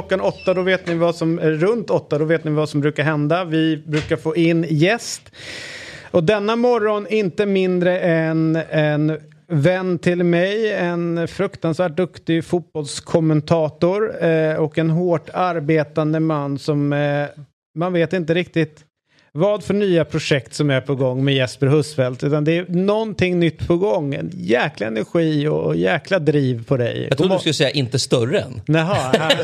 Klockan åtta, då vet ni vad som, eh, runt åtta, då vet ni vad som brukar hända. Vi brukar få in gäst. Och denna morgon inte mindre än en vän till mig, en fruktansvärt duktig fotbollskommentator eh, och en hårt arbetande man som eh, man vet inte riktigt vad för nya projekt som är på gång med Jesper Husfeldt. Utan det är någonting nytt på gång. En jäkla energi och jäkla driv på dig. Jag trodde du skulle säga inte större än. Jaha, här.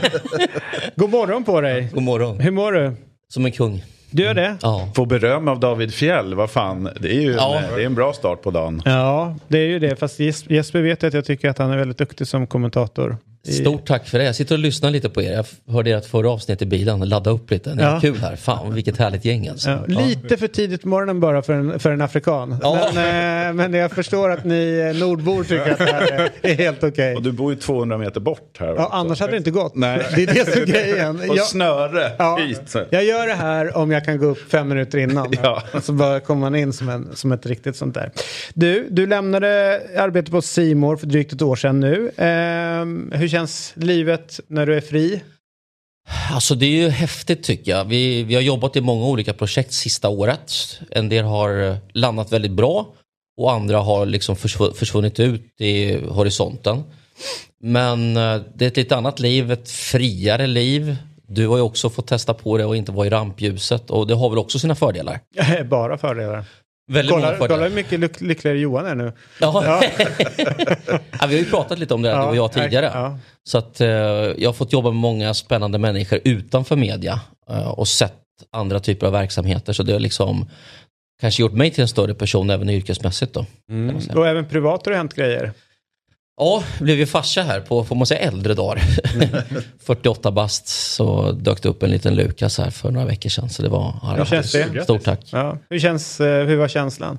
God morgon på dig. God morgon. Hur mår du? Som en kung. Du gör det? Ja. Få beröm av David Fjell, vad fan. Det är ju Ja. en, det är en bra start på dagen. Ja, det är ju det. Fast Jes- Jesper vet att jag tycker att han är väldigt duktig som kommentator. Stort tack för det. Jag sitter och lyssnar lite på er. Jag hörde ert förra avsnitt i bilen. Ladda upp lite. Det är Ja. kul här. Fan vilket härligt gäng alltså. Ja, lite för tidigt på morgonen bara för en, för en afrikan. Ja. Men, eh, men jag förstår att ni eh, nordbor tycker att det här är, är helt okej. Och du bor ju 200 meter bort här. Ja, också. annars hade det inte gått. Nej. Det är det som är grejen. Och Jag, snöre ja, hit. jag gör det här om jag kan gå upp fem minuter innan. Ja. Så bara kommer man in som, en, som ett riktigt sånt där. Du, du lämnade arbetet på Simor för drygt ett år sedan nu. Ehm, hur känns livet när du är fri? Alltså det är ju häftigt tycker jag. Vi, vi har jobbat i många olika projekt sista året. En del har landat väldigt bra och andra har liksom försv- försvunnit ut i horisonten. Men eh, det är ett lite annat liv, ett friare liv. Du har ju också fått testa på det och inte vara i rampljuset och det har väl också sina fördelar. Bara fördelar. Väldigt Kolla, kolla hur mycket lyck, lyckligare Johan är nu. Ja. Ja. ja, vi har ju pratat lite om det här, du och jag tidigare. Ja. Så att eh, jag har fått jobba med många spännande människor utanför media eh, och sett andra typer av verksamheter. Så det har liksom kanske gjort mig till en större person även yrkesmässigt då. säga. Och även privat har det hänt grejer. Ja, blev ju farsa här på, får man säga, äldre dagar. 48 bast så dök det upp en liten Lukas här för några veckor sedan. Så det var ja, Hur känns det? Stort tack. Ja. Hur, känns, eh, hur var känslan?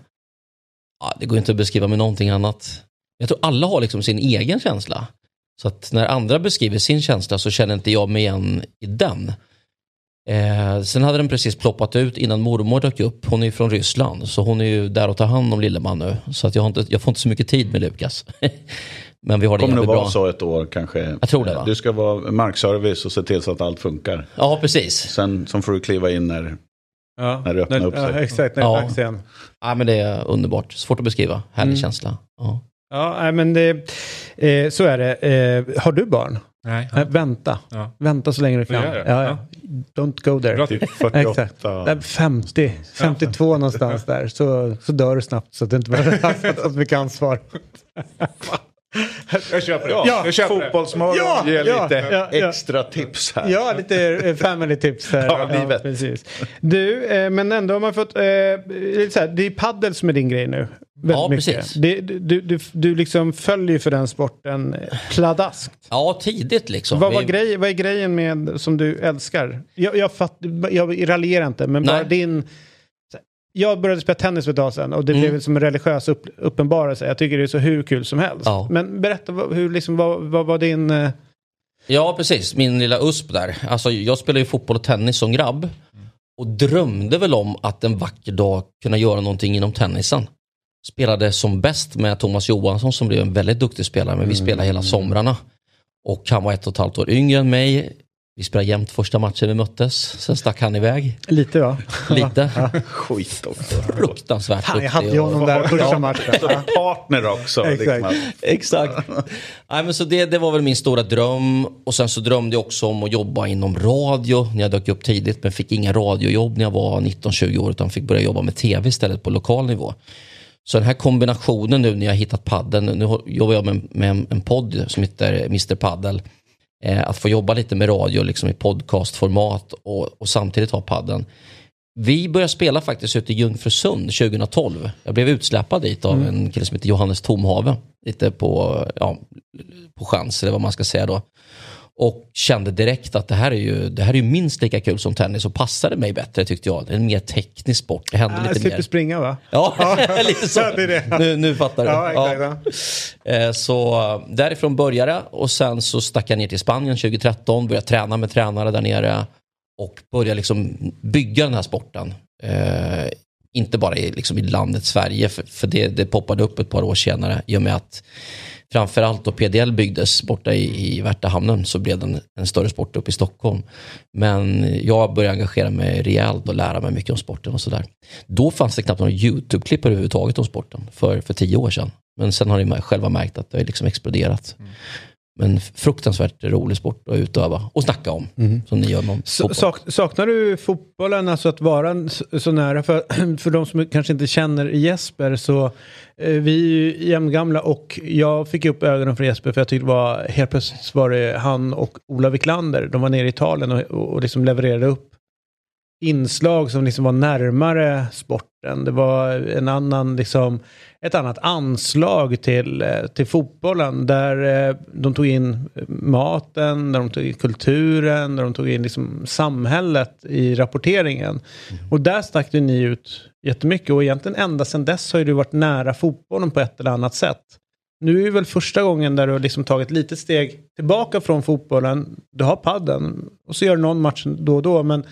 Ja, det går inte att beskriva med någonting annat. Jag tror alla har liksom sin egen känsla. Så att när andra beskriver sin känsla så känner inte jag mig igen i den. Eh, sen hade den precis ploppat ut innan mormor dök upp. Hon är ju från Ryssland så hon är ju där och tar hand om lilleman nu. Så att jag, har inte, jag får inte så mycket tid med Lukas. Men vi har det kommer nog vara bra. så ett år kanske. Jag tror det, va? Du ska vara markservice och se till så att allt funkar. Ja, precis. Sen så får du kliva in när, Ja. när det öppnar upp Ja, sig. exakt, när det är Ja. dags igen. Ja, men det är underbart. Svårt att beskriva. Härlig Mm. känsla. Ja. Ja, men det, eh, så är det. Eh, har du barn? Nej. Nej, vänta. Ja. Vänta så länge du kan. det? Ja, ja. Don't go there. Typ 48. Exakt. Nej, 50, 52 någonstans där. Så, så dör du snabbt så att du inte behöver ha så mycket ansvar. Jag köper det. Ja, jag köper. Fotbollsmorgon Ja, ger ja, lite ja, ja. extra tips här. Ja, lite eh, family tips här. Ja, livet. precis. Du, eh, men ändå har man fått... Eh, lite så här, det är paddel som är din grej nu. Ja, mycket. precis. Det, du, du, du liksom följer för den sporten pladaskt. ja, tidigt liksom. Vad, var Vi- grej, vad är grejen med som du älskar? Jag, jag, fatt, jag raljerar inte, men bara Nej. din... Jag började spela tennis för ett tag sedan och det Mm. blev som en religiös upp, uppenbarelse. Jag tycker det är så hur kul som helst. Ja. Men berätta, hur, liksom, vad, vad var din... eh, Ja, precis. Min lilla USP där. Alltså, jag spelade ju fotboll och tennis som grabb. Och drömde väl om att en vacker dag kunna göra någonting inom tennisen. Spelade som bäst med Thomas Johansson som blev en väldigt duktig spelare. Men vi spelade hela somrarna. Och han var ett och ett halvt år yngre än mig. Vi spelade jämt första matchen vi möttes. Sen stack han iväg Lite va? lite. Skit också. Fruktansvärt Fan, jag hade ju och- honom där första matchen. Partner också. Exakt. Liksom. Exakt. Nej, men så det, det var väl min stora dröm. Och sen så drömde jag också om att jobba inom radio när jag dök upp tidigt. Men fick inga radiojobb när jag var 19-20 år utan fick börja jobba med tv istället på lokal nivå. Så den här kombinationen nu när jag hittat padden. Nu jobbar jag med, med en, en podd som heter Mr Paddel. Eh, att få jobba lite med radio liksom i podcastformat och, och samtidigt ha padden. Vi började spela faktiskt ute i Jungfrusund 2012. Jag blev utsläpad dit av en kille som heter Johannes Tomhave lite på, ja, på chans eller vad man ska säga då. Och kände direkt att det här är ju, det här är ju minst lika kul som tennis och passade mig bättre tyckte jag. Det är en mer teknisk sport. Det händer Ah, lite mer. springa va? Ja, lite så. Ja, det det. Nu, nu fattar du. Ja, exakt. Eh, Så därifrån började jag och sen så stack jag ner till Spanien 2013, började träna med tränare där nere och började liksom bygga den här sporten. Eh, inte bara i, liksom i landet Sverige, för, för det, det poppade upp ett par år senare i och med att framförallt då PDL byggdes borta i, i Värtahamnen så blev den en större sport upp i Stockholm. Men jag började engagera mig rejält och lära mig mycket om sporten och sådär. Då fanns det knappt några YouTube-klipp överhuvudtaget om sporten för, för tio år sedan. Men sen har ni själva märkt att det har liksom exploderat. Mm. Men fruktansvärt rolig sport att utöva och snacka om. Som ni gör med sak, saknar du fotbollen, alltså att vara så, nära? För, för de som kanske inte känner Jesper så eh, vi är ju jämngamla och jag fick upp ögonen för Jesper för jag tyckte det var helt plötsligt var det han och Ola Wiklander. De var nere i Italien och, och liksom levererade upp inslag som liksom var närmare sporten. Det var en annan liksom ett annat anslag till, eh, till fotbollen där eh, de tog in maten, där de tog in kulturen, där de tog in liksom samhället i rapporteringen. Och där stack ju ni ut jättemycket och egentligen ända sedan dess har ju du varit nära fotbollen på ett eller annat sätt. Nu är det väl första gången där du har liksom tagit ett litet steg tillbaka från fotbollen. Du har padden och så gör du någon match då och då. Men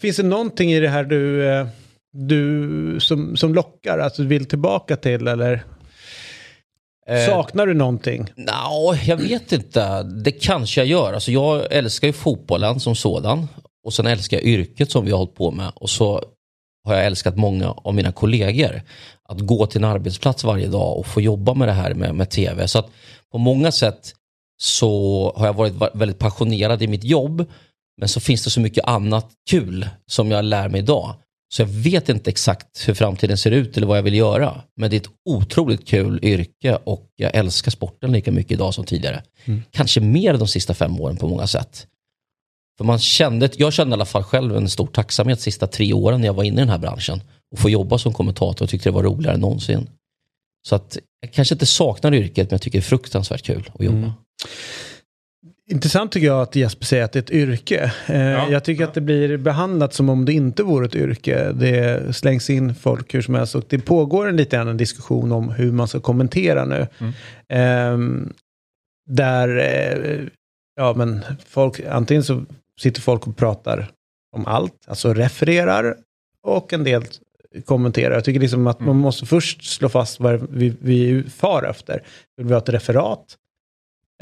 finns det någonting i det här du, eh, du som, som lockar, att du vill tillbaka till eller Eh, saknar du någonting? Nå, jag vet inte. Det kanske jag gör. Alltså jag älskar ju fotbollen som sådan. Och sen älskar jag yrket som vi har hållit på med. Och så har jag älskat många av mina kollegor. Att gå till en arbetsplats varje dag och få jobba med det här med, med tv. Så att på många sätt så har jag varit va- väldigt passionerad i mitt jobb. Men så finns det så mycket annat kul som jag lär mig idag. Så jag vet inte exakt hur framtiden ser ut eller vad jag vill göra. Men det är ett otroligt kul yrke och jag älskar sporten lika mycket idag som tidigare. Kanske mer de sista fem åren på många sätt. För man kände, jag kände i alla fall själv en stor tacksamhet de sista tre åren när jag var inne i den här branschen. Och få jobba som kommentator och tyckte det var roligare än någonsin. Så att jag kanske inte saknar yrket men jag tycker det är fruktansvärt kul att jobba. Intressant tycker jag att Jesper säger att det är ett yrke. Eh, Jag tycker att det blir behandlat som om det inte vore ett yrke. Det slängs in folk hur som helst och det pågår en lite diskussion om hur man ska kommentera nu. Ehm, där, eh, ja men folk, antingen så sitter folk och pratar om allt, alltså refererar och en del kommenterar. Jag tycker liksom att man måste först slå fast vad vi, vi far efter. Vill vi ha ett referat?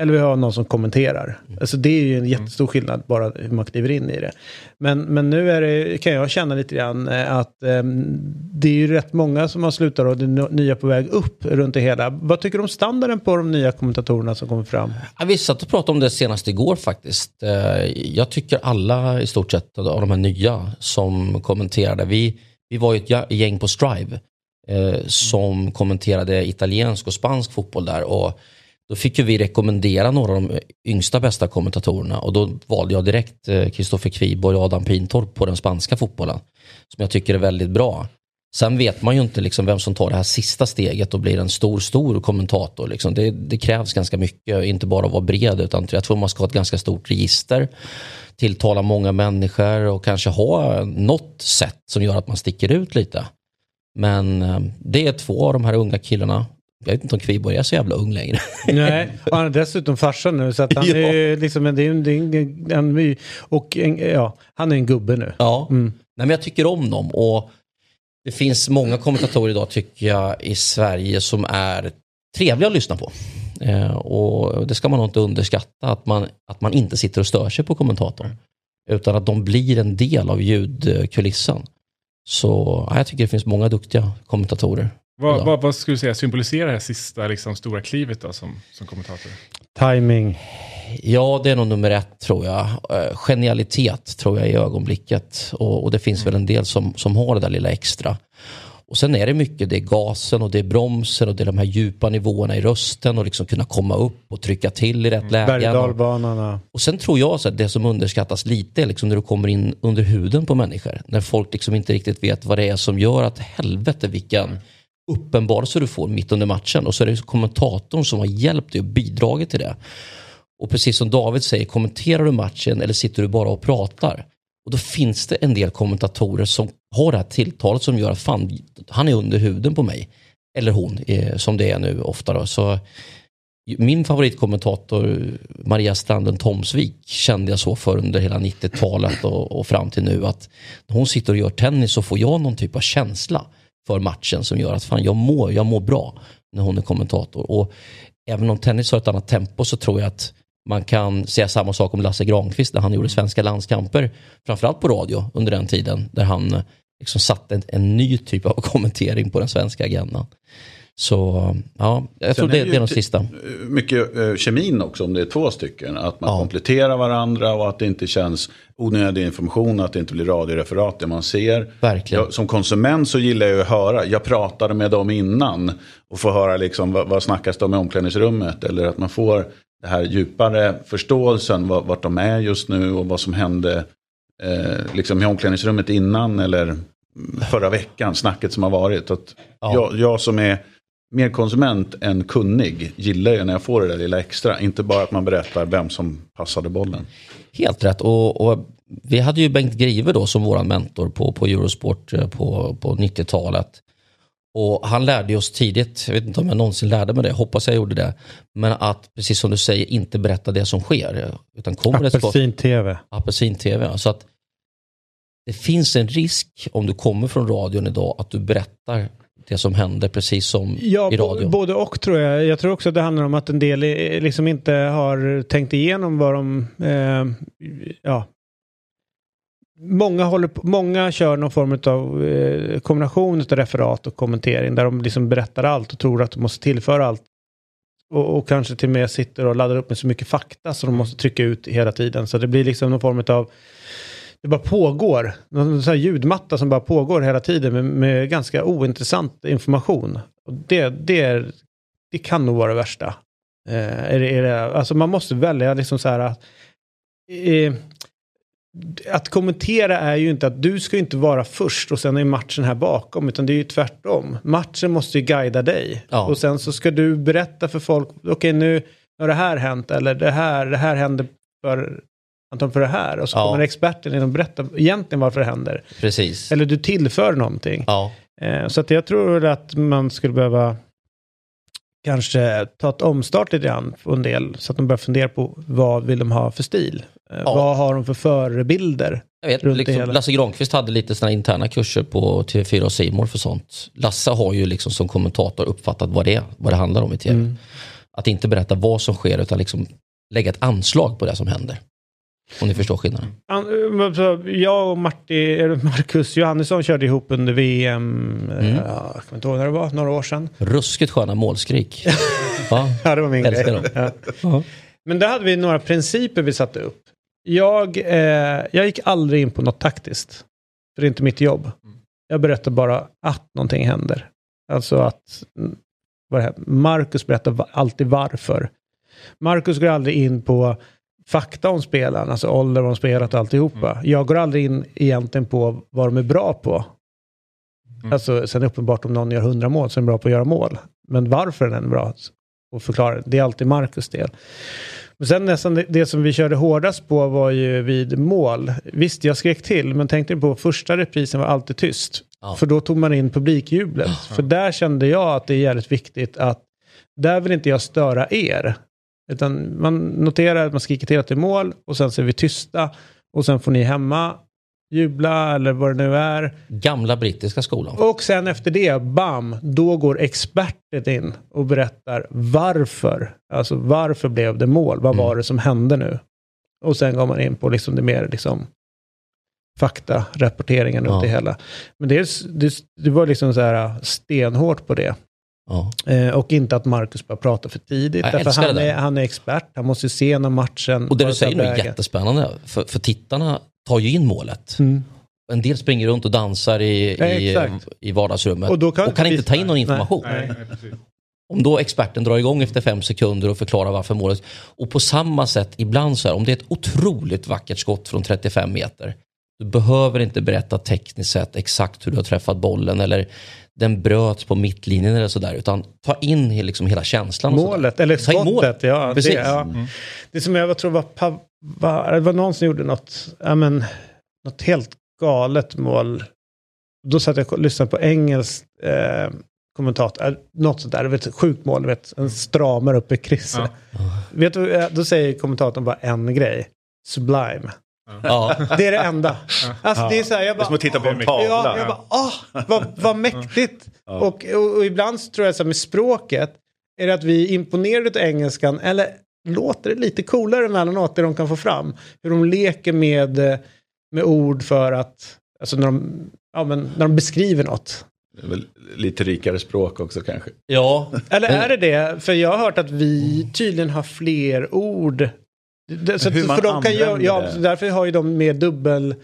Eller vi har någon som kommenterar. Alltså det är ju en jättestor skillnad bara hur man kliver in i det. Men, men nu är det, kan jag känna lite grann eh, att ehm, det är ju rätt många som har slutat och det är nya på väg upp runt det hela. Vad tycker du om standarden på de nya kommentatorerna som kommer fram? Ja, vi satt och pratade om det senast igår faktiskt. Eh, Jag tycker alla i stort sett av de här nya som kommenterade, vi, vi var ju ett gäng på Strive eh, som kommenterade italiensk och spansk fotboll där. Och då fick ju vi rekommendera några av de yngsta bästa kommentatorerna och då valde jag direkt eh, Kristoffer Kviborg och Adam Pintorp på den spanska fotbollen. Som jag tycker är väldigt bra. Sen vet man ju inte liksom vem som tar det här sista steget och blir en stor, stor kommentator. Liksom. Det, det krävs ganska mycket, inte bara att vara bred utan jag tror man ska ha ett ganska stort register. Tilltala många människor och kanske ha något sätt som gör att man sticker ut lite. Men eh, det är två av de här unga killarna. Jag vet inte om Kviborg är så jävla ung längre. Nej, och han är dessutom farsa nu så att han Ja. är ju liksom en, en, en, en, och en, ja, han är en gubbe nu. Ja, Nej, men jag tycker om dem. Och det finns många kommentatorer idag tycker jag i Sverige som är trevliga att lyssna på. Eh, och det ska man nog inte underskatta, att man, att man inte sitter och stör sig på kommentatorn. Utan att de blir en del av ljudkulissen. Så ja, jag tycker det finns många duktiga kommentatorer. Vad, vad, vad skulle du säga symboliserar det här sista liksom, stora klivet då, som, som kommentator? Timing. Ja, det är nog nummer ett tror jag. Eh, Genialitet tror jag i ögonblicket. Och, och det finns väl en del som, som har det där lilla extra. Och sen är det mycket, det är gasen och det är bromsen och det är de här djupa nivåerna i rösten och liksom kunna komma upp och trycka till i rätt lägen. Berg och Och, sen tror jag så att det som underskattas lite är liksom när du kommer in under huden på människor. När folk liksom inte riktigt vet vad det är som gör att helvete vilken, uppenbarelse du får mitt under matchen och så är det kommentatorn som har hjälpt dig och bidragit till det. Och precis som David säger, kommenterar du matchen eller sitter du bara och pratar? Och då finns det en del kommentatorer som har det här tilltalet som gör att fan, han är under huden på mig. Eller hon, eh, som det är nu ofta. Då. Så min favoritkommentator Maria Stranden Tomsvik kände jag så för under hela 90-talet och, och, fram till nu att när hon sitter och gör tennis så får jag någon typ av känsla för matchen som gör att fan jag mår, jag mår bra när hon är kommentator. Och även om tennis har ett annat tempo så tror jag att man kan säga samma sak om Lasse Granqvist när han gjorde svenska landskamper, framförallt på radio under den tiden, där han liksom satte en, en ny typ av kommentering på den svenska agendan. Så ja, jag tror det, är det är de sista. Mycket uh, kemin också om det är två stycken. Att man ja. kompletterar varandra och att det inte känns onödig information. Att det inte blir radioreferat det man ser. Verkligen. Jag, som konsument så gillar jag att höra. Jag pratade med dem innan. Och få höra liksom vad, vad snackas de i omklädningsrummet. Eller att man får det här djupare förståelsen. Vart de är just nu och vad som hände eh, liksom i omklädningsrummet innan. Eller förra veckan, snacket som har varit. Att ja. jag, jag som är mer konsument än kunnig gillar ju när jag får det där lilla extra. Inte bara att man berättar vem som passade bollen. Helt rätt. Och, och vi hade ju Bengt Grive då som vår mentor på, på Eurosport eh, på, på 90-talet. Och han lärde oss tidigt, jag vet inte om jag någonsin lärde mig det, hoppas jag gjorde det. Men att, precis som du säger, inte berätta det som sker. Utan kommer Apelsin-TV. Apelsin-TV, så att det finns en risk om du kommer från radion idag att du berättar det som händer precis som ja, i radio. Både och tror jag. Jag tror också att det handlar om att en del liksom inte har tänkt igenom vad de... Eh, ja. Många, håller på, många kör någon form av eh, kombination av referat och kommentering där de liksom berättar allt och tror att de måste tillföra allt. Och, och kanske till och med sitter och laddar upp med så mycket fakta som de måste trycka ut hela tiden. Så det blir liksom någon form av det bara pågår. Någon sån här ljudmatta som bara pågår hela tiden med, med ganska ointressant information. Och det, det, är, det kan nog vara det värsta. Eh, är det, är det, alltså man måste välja liksom så här. Eh, att kommentera är ju inte att du ska inte vara först och sen är matchen här bakom. Utan det är ju tvärtom. Matchen måste ju guida dig. Ja. Och sen så ska du berätta för folk. Okej okay, nu har det här hänt. Eller det här, det här hände för antagligen för det här. Och så ja. kommer experten in och berättar egentligen varför det händer. Precis. Eller du tillför någonting. Ja. Eh, så att jag tror att man skulle behöva kanske ta ett omstart lite grann på en del. Så att de börjar fundera på vad vill de ha för stil? Eh, ja. Vad har de för förebilder? Jag vet, liksom, Lasse Granqvist hade lite sådana interna kurser på TV4 och Simor för sånt. Lasse har ju liksom som kommentator uppfattat vad det vad det handlar om i TV. Mm. Att inte berätta vad som sker utan liksom lägga ett anslag på det som händer. Om ni förstår skillnaden. Jag och Marti, Marcus Johannesson körde ihop under VM, mm. jag kommer inte ihåg när det var, några år sedan. Ruskigt sköna målskrik. ja, ja, det var min grej. Ja. Uh-huh. Men där hade vi några principer vi satte upp. Jag, eh, jag gick aldrig in på något taktiskt. För det är inte mitt jobb. Jag berättar bara att någonting händer. Alltså att Marcus berättar alltid varför. Marcus går aldrig in på fakta om spelaren, alltså ålder, vad de spelat och alltihopa. Mm. Jag går aldrig in egentligen på vad de är bra på. Mm. Alltså, sen är det uppenbart om någon gör 100 mål så är den bra på att göra mål. Men varför den är bra och förklara, det är alltid Marcus del. Men sen nästan det, det, som vi körde hårdast på var ju vid mål. Visst, jag skrek till, men tänkte på första reprisen var alltid tyst. Ja. För då tog man in publikjublet. Ja. För där kände jag att det är jävligt viktigt att där vill inte jag störa er. Utan man noterar att man skriker till att det är mål och sen så är vi tysta. Och sen får ni hemma jubla eller vad det nu är. Gamla brittiska skolan. Och sen efter det, bam, då går experten in och berättar varför. Alltså varför blev det mål? Vad mm. var det som hände nu? Och sen går man in på liksom det mer liksom fakta, rapporteringen ja. det hela. Men det, det, det var liksom så här stenhårt på det. Ja. Eh, och inte att Marcus börjar prata för tidigt. därför han är, han är expert, han måste se när matchen... Och det du säger nu är jättespännande. För, för tittarna tar ju in målet. Mm. En del springer runt och dansar i, ja, i, i vardagsrummet och, då kan, och kan inte ta in någon information. Nej, nej, om då experten drar igång efter fem sekunder och förklarar varför målet... Och på samma sätt ibland så här, om det är ett otroligt vackert skott från 35 meter. Du behöver inte berätta tekniskt sett exakt hur du har träffat bollen eller den bröt på mittlinjen eller sådär. Utan ta in liksom hela känslan. Målet, eller målet. skottet. Ja, det, ja. det som jag tror var, Pavard, det var någon som gjorde något, ja, men, något helt galet mål. Då satt jag och lyssnade på engelsk eh, kommentator, eh, något sånt där, vet, sjukt mål, vet, en stramar upp i krysset. Vet du, eh, då säger kommentatorn bara en grej, sublime. Ja. Det är det enda. Alltså, det är så här, jag Det är bara, som att titta på en tavla. Ja, jag bara, ah, vad, vad mäktigt. Och, och, och ibland så tror jag så här med språket, är det att vi är imponerade av engelskan eller låter det lite coolare emellanåt det de kan få fram. Hur de leker med, med ord för att, alltså när de, ja, men när de beskriver något. Lite rikare språk också kanske. ja. Eller är det det? För jag har hört att vi tydligen har fler ord. Det, så, Hur man för de kan använder ja, det. så därför har ju de mer dubbel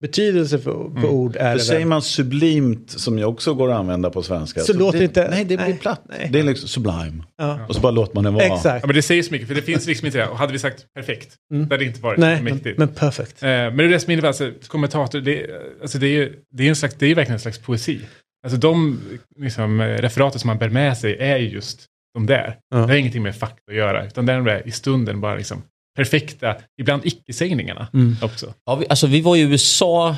betydelse för, på ord. Är För det säger man sublimt som ju också går att använda på svenska. Så låter det, inte- Nej, det blir nej, platt. nej. Det är liksom sublime. Ja. Och så bara låter man det vara. Exakt. Ja, men det säger så mycket, för det finns liksom inte det. Och hade vi sagt perfekt, det hade inte varit Nej, så men, mäktigt. men perfekt. Eh, men det är det som innebär, alltså, kommentator, det, är- alltså, det, är, ju- det, är en slags, det är verkligen en slags poesi. Alltså de liksom, referaten som man bär med sig är ju just de där. Ja. Det har ingenting med fakta att göra, utan det är de där i stunden bara liksom perfekta, ibland icke-sägningarna Mm. också. Ja, vi, alltså, vi var i USA,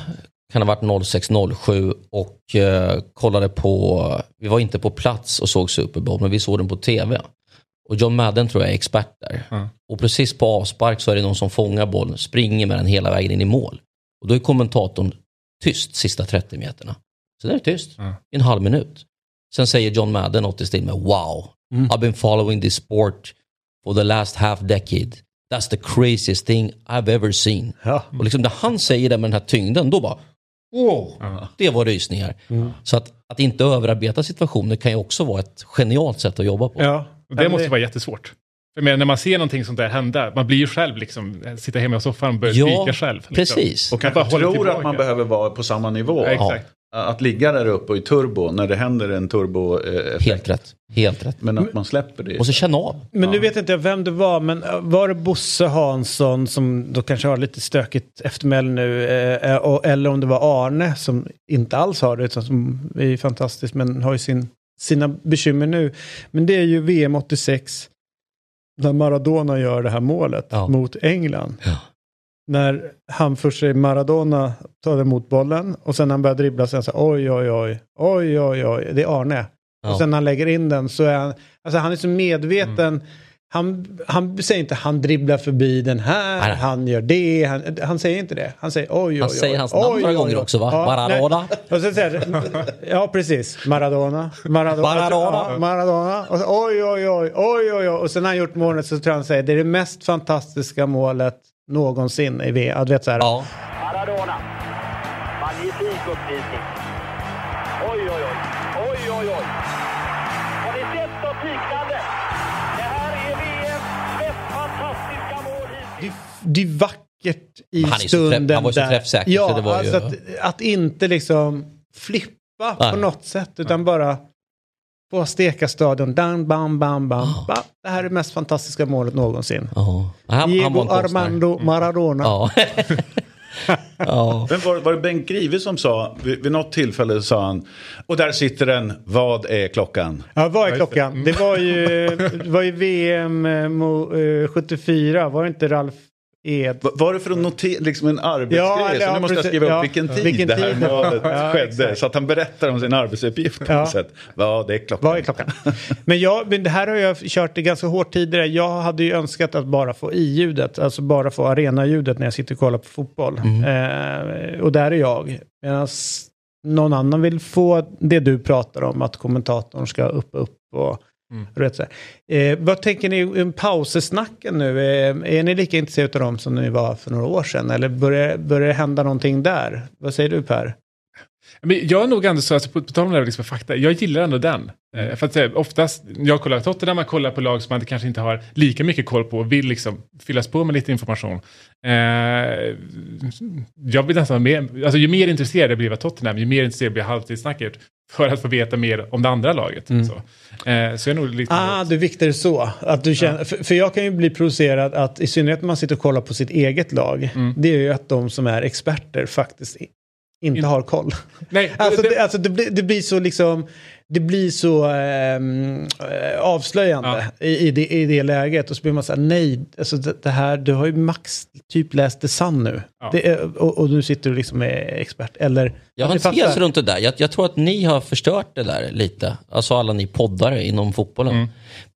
kan ha varit 06-07 och eh, kollade på, vi var inte på plats och såg Super Bowl, men vi såg den på tv. Och John Madden tror jag är expert där. Ja. Och precis på avspark så är det någon som fångar bollen, springer med den hela vägen in i mål. Och då är kommentatorn tyst sista 30 meterna. Så det är tyst Ja. i en halv minut. Sen säger John Madden något i stil med wow, I've been following this sport for the last half decade. That's the craziest thing I've ever seen. Ja. Och liksom när han säger det med den här tyngden, då bara wow, det var rysningar. Så att, att inte överarbeta situationer kan ju också vara ett genialt sätt att jobba på. Ja. Det måste vara jättesvårt. För menar, när man ser någonting sånt där hända, man blir ju själv liksom, sitta hemma i soffan och börja Ja, skrika själv. Liksom. precis. Och kanske tror att man behöver vara på samma nivå. Ja, exakt. Att ligga där uppe i turbo när det händer en turbo-effekt. Helt rätt. Helt rätt. Men att man släpper det. Och så känna av. Men nu vet inte jag vem det var, men äh, var det Bosse Hansson som då kanske har lite stökigt eftermäle nu, eh, och, eller om det var Arne som inte alls har det, utan som är fantastisk men har ju sin, sina bekymmer nu. Men det är ju VM 86, när Maradona gör det här målet Ja. mot England. Ja. När han först Maradona tar emot bollen och sen när han börjar dribbla så är han så här, oj oj oj, oj oj oj, det är Arne. Ja. Och sen när han lägger in den så är han, alltså han är så medveten. Han, han säger inte han dribblar förbi den här, Nej, han gör det, han, han säger inte det. Han säger oj oj oj. Han säger hans namn oj, några gånger också va? Ja, Maradona. Och så säger ja precis, Maradona. Maradona. Maradona. Maradona. Och så, oj oj oj, oj oj oj. Och sen när han gjort målet så tror jag han säger det är det mest fantastiska målet någonsin i VM. Ja, Du vet så här. Ja. Maradona. Magnifik uppvisning. Oj, oj, oj. Oj, oj, oj. Har ni sett något liknande? Det här är VMs mest fantastiska mål hittills. det, det är vackert i han är så träff- stunden. han var så där. träffsäker, Ja, så det var alltså ju- att, att inte liksom flippa Nej. på något sätt utan bara få steka stadion. Bam, bam, bam, bam. Ah. Ba. Det här är det mest fantastiska målet någonsin. Ja. Han, han Diego konstnär. Armando Maradona. Ja. ja. Men var, var det Bengt Grive som sa, vid, vid något tillfälle sa han, och där sitter den, vad är klockan? Ja, vad är klockan? Det var ju, det var ju VM eh, mo- eh, 74, var det inte Ralf Va- Var det för att notera liksom en arbetsgrej? Ja, så nu ja, måste jag skriva upp Ja. vilken tid Vilken det här tid målet skedde. Så att han berättar om sin arbetsuppgift på något sätt. Ja, det är klockan. Vad är klockan? Men, jag, men det här har jag kört ganska hårt tidigare. Jag hade ju önskat att bara få i-ljudet, alltså bara få arenaljudet när jag sitter och kollar på fotboll. Eh, och där är jag. Medan någon annan vill få det du pratar om, att kommentatorn ska upp, upp och du vet, så. Eh, vad tänker ni om pausesnacken nu? Eh, är ni lika intresserade av dem som ni var för några år sedan? Eller börjar, börjar det hända någonting där? Vad säger du Per? Men jag är nog ändå så, alltså, på, på tal om det här liksom, fakta, jag gillar ändå den. Eh, för att säga, oftast, jag kollar Tottenham, man kollar på lag som man kanske inte har lika mycket koll på och vill liksom fyllas på med lite information. Eh, jag vill nästan mer, alltså ju mer intresserad jag blir av Tottenham, ju mer intresserad blir jag av halvtidssnacket. För att få veta mer om det andra laget. Så, eh, så jag är nog lite... Ah, du viktar det så. Att du känner, för, för jag kan ju bli provocerad att i synnerhet när man sitter och kollar på sitt eget lag. Det är ju att de som är experter faktiskt inte In- har koll. Nej, Alltså, det- det, alltså det, blir, det blir så liksom... Det blir så ehm, eh, avslöjande i, i, det, i det läget. Och så blir man så här, nej, alltså det, det här, du har ju max typ läst The Sun nu. Ja. Det är, och, och nu sitter du liksom med expert. Eller... Jag har en det tes runt det där. Jag, jag tror att ni har förstört det där lite. Alltså alla ni poddare inom fotbollen.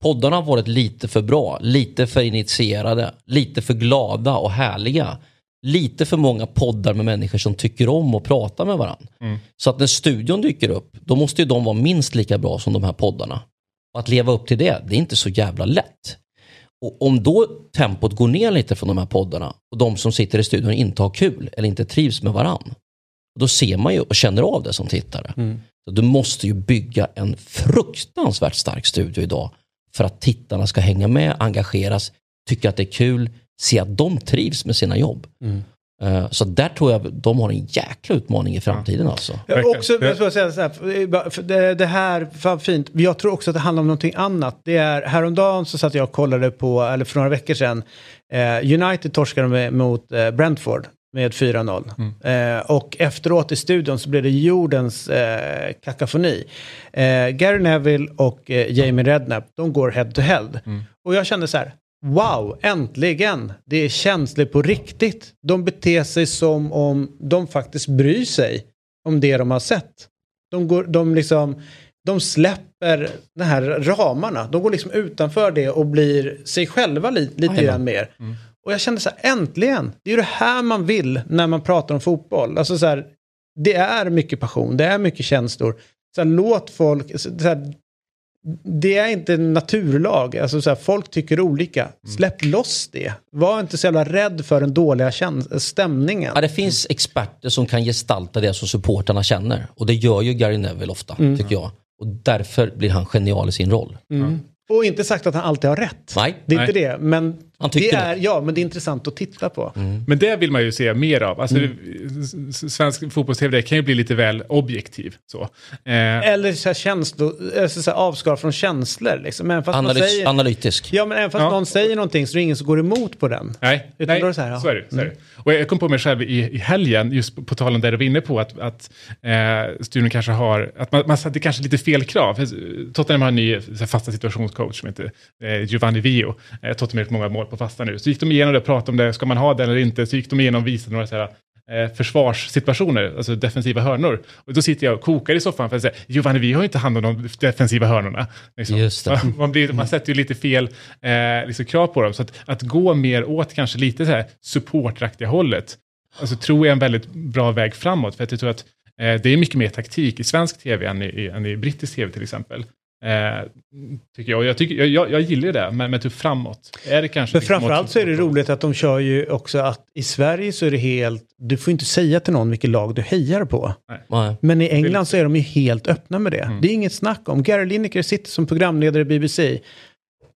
Poddarna har varit lite för bra, lite för initierade, lite för glada och härliga. Lite för många poddar med människor som tycker om att prata med varandra. Så att när studion dyker upp, då måste ju de vara minst lika bra som de här poddarna. Och att leva upp till det, det är inte så jävla lätt. Och om då tempot går ner lite från de här poddarna och de som sitter i studion inte har kul eller inte trivs med varann. Då ser man ju och känner av det som tittare. Så du måste ju bygga en fruktansvärt stark studio idag för att tittarna ska hänga med, engageras, tycka att det är kul, se att de trivs med sina jobb. Eh, Så där tror jag de har en jäkla utmaning i framtiden alltså. Jag också, jag ska säga så här, det, här, fan fint, jag tror också att det handlar om någonting annat. Det är, häromdagen så satt jag och kollade på, eller för några veckor sedan, eh, United torskade med, mot eh, Brentford med 4-0. Eh, och efteråt i studion så blev det jordens eh, kakafoni. Eh, Gary Neville och eh, Jamie Redknapp, de går head to head. Och jag kände så här, wow, äntligen! Det är känsligt på riktigt. De beter sig som om de faktiskt bryr sig om det de har sett. De, går, de, liksom, de släpper de här ramarna. De går liksom utanför det och blir sig själva li, lite Jajamän. grann mer. Och jag kände så här, äntligen! Det är ju det här man vill när man pratar om fotboll. Alltså så här, det är mycket passion, det är mycket känslor. Så här, låt folk... Så här, det är inte en naturlag. Alltså så här, folk tycker olika. Släpp loss det. Var inte så jävla rädd för den dåliga stämningen. Ja, det finns experter som kan gestalta det som supporterna känner. Och det gör ju Gary Neville ofta, tycker jag. Och därför blir han genial i sin roll. Mm. Och inte sagt att han alltid har rätt. Nej. Det är inte Nej. det. Men Han tycker det är, det. ja, men det är intressant att titta på. Men det vill man ju se mer av. Alltså, s- Svensk fotbolls-tv kan ju bli lite väl objektiv. Så. Eh, Eller så här känslo, alltså så här avskal från känslor. Liksom. Även fast Analys, säger, analytisk. ja, men även fast Ja. någon säger någonting så är det ingen som går emot på den. Nej, Utan nej då är det så här, ja. så är det. Så är det. Och jag kom på mig själv i, i helgen, just på, på tal om det du var inne på, att, att eh, studion kanske har, att man, man satte kanske lite fel krav. Tottenham har en ny så här, fasta situationscoach som heter eh, Giovanni Vio. Eh, Tottenham har gjort många mål på fasta nu. Så gick de igenom det och pratade om det, ska man ha det eller inte? Så gick de igenom och visade några så här, eh, försvarssituationer, alltså defensiva hörnor. Och då sitter jag och kokar i soffan för att säga, Giovanni Vio har ju inte hand om de defensiva hörnorna. Liksom. Det. Man, blir, man sätter ju lite fel eh, liksom krav på dem. Så att, att gå mer åt kanske lite så här supportraktiga hållet, alltså, tror jag är en väldigt bra väg framåt. För att jag tror att eh, det är mycket mer taktik i svensk tv än i, än i brittisk tv till exempel. Eh, tycker jag. Jag, tycker, jag, jag, jag gillar det, men, men typ framåt. Är det kanske Men liksom framförallt så är det roligt att de kör ju också att i Sverige så är det helt, du får inte säga till någon vilket lag du hejar på. Nej. Men i England så är de ju helt öppna med det. Det är inget snack om. Gary Lineker sitter som programledare i BBC.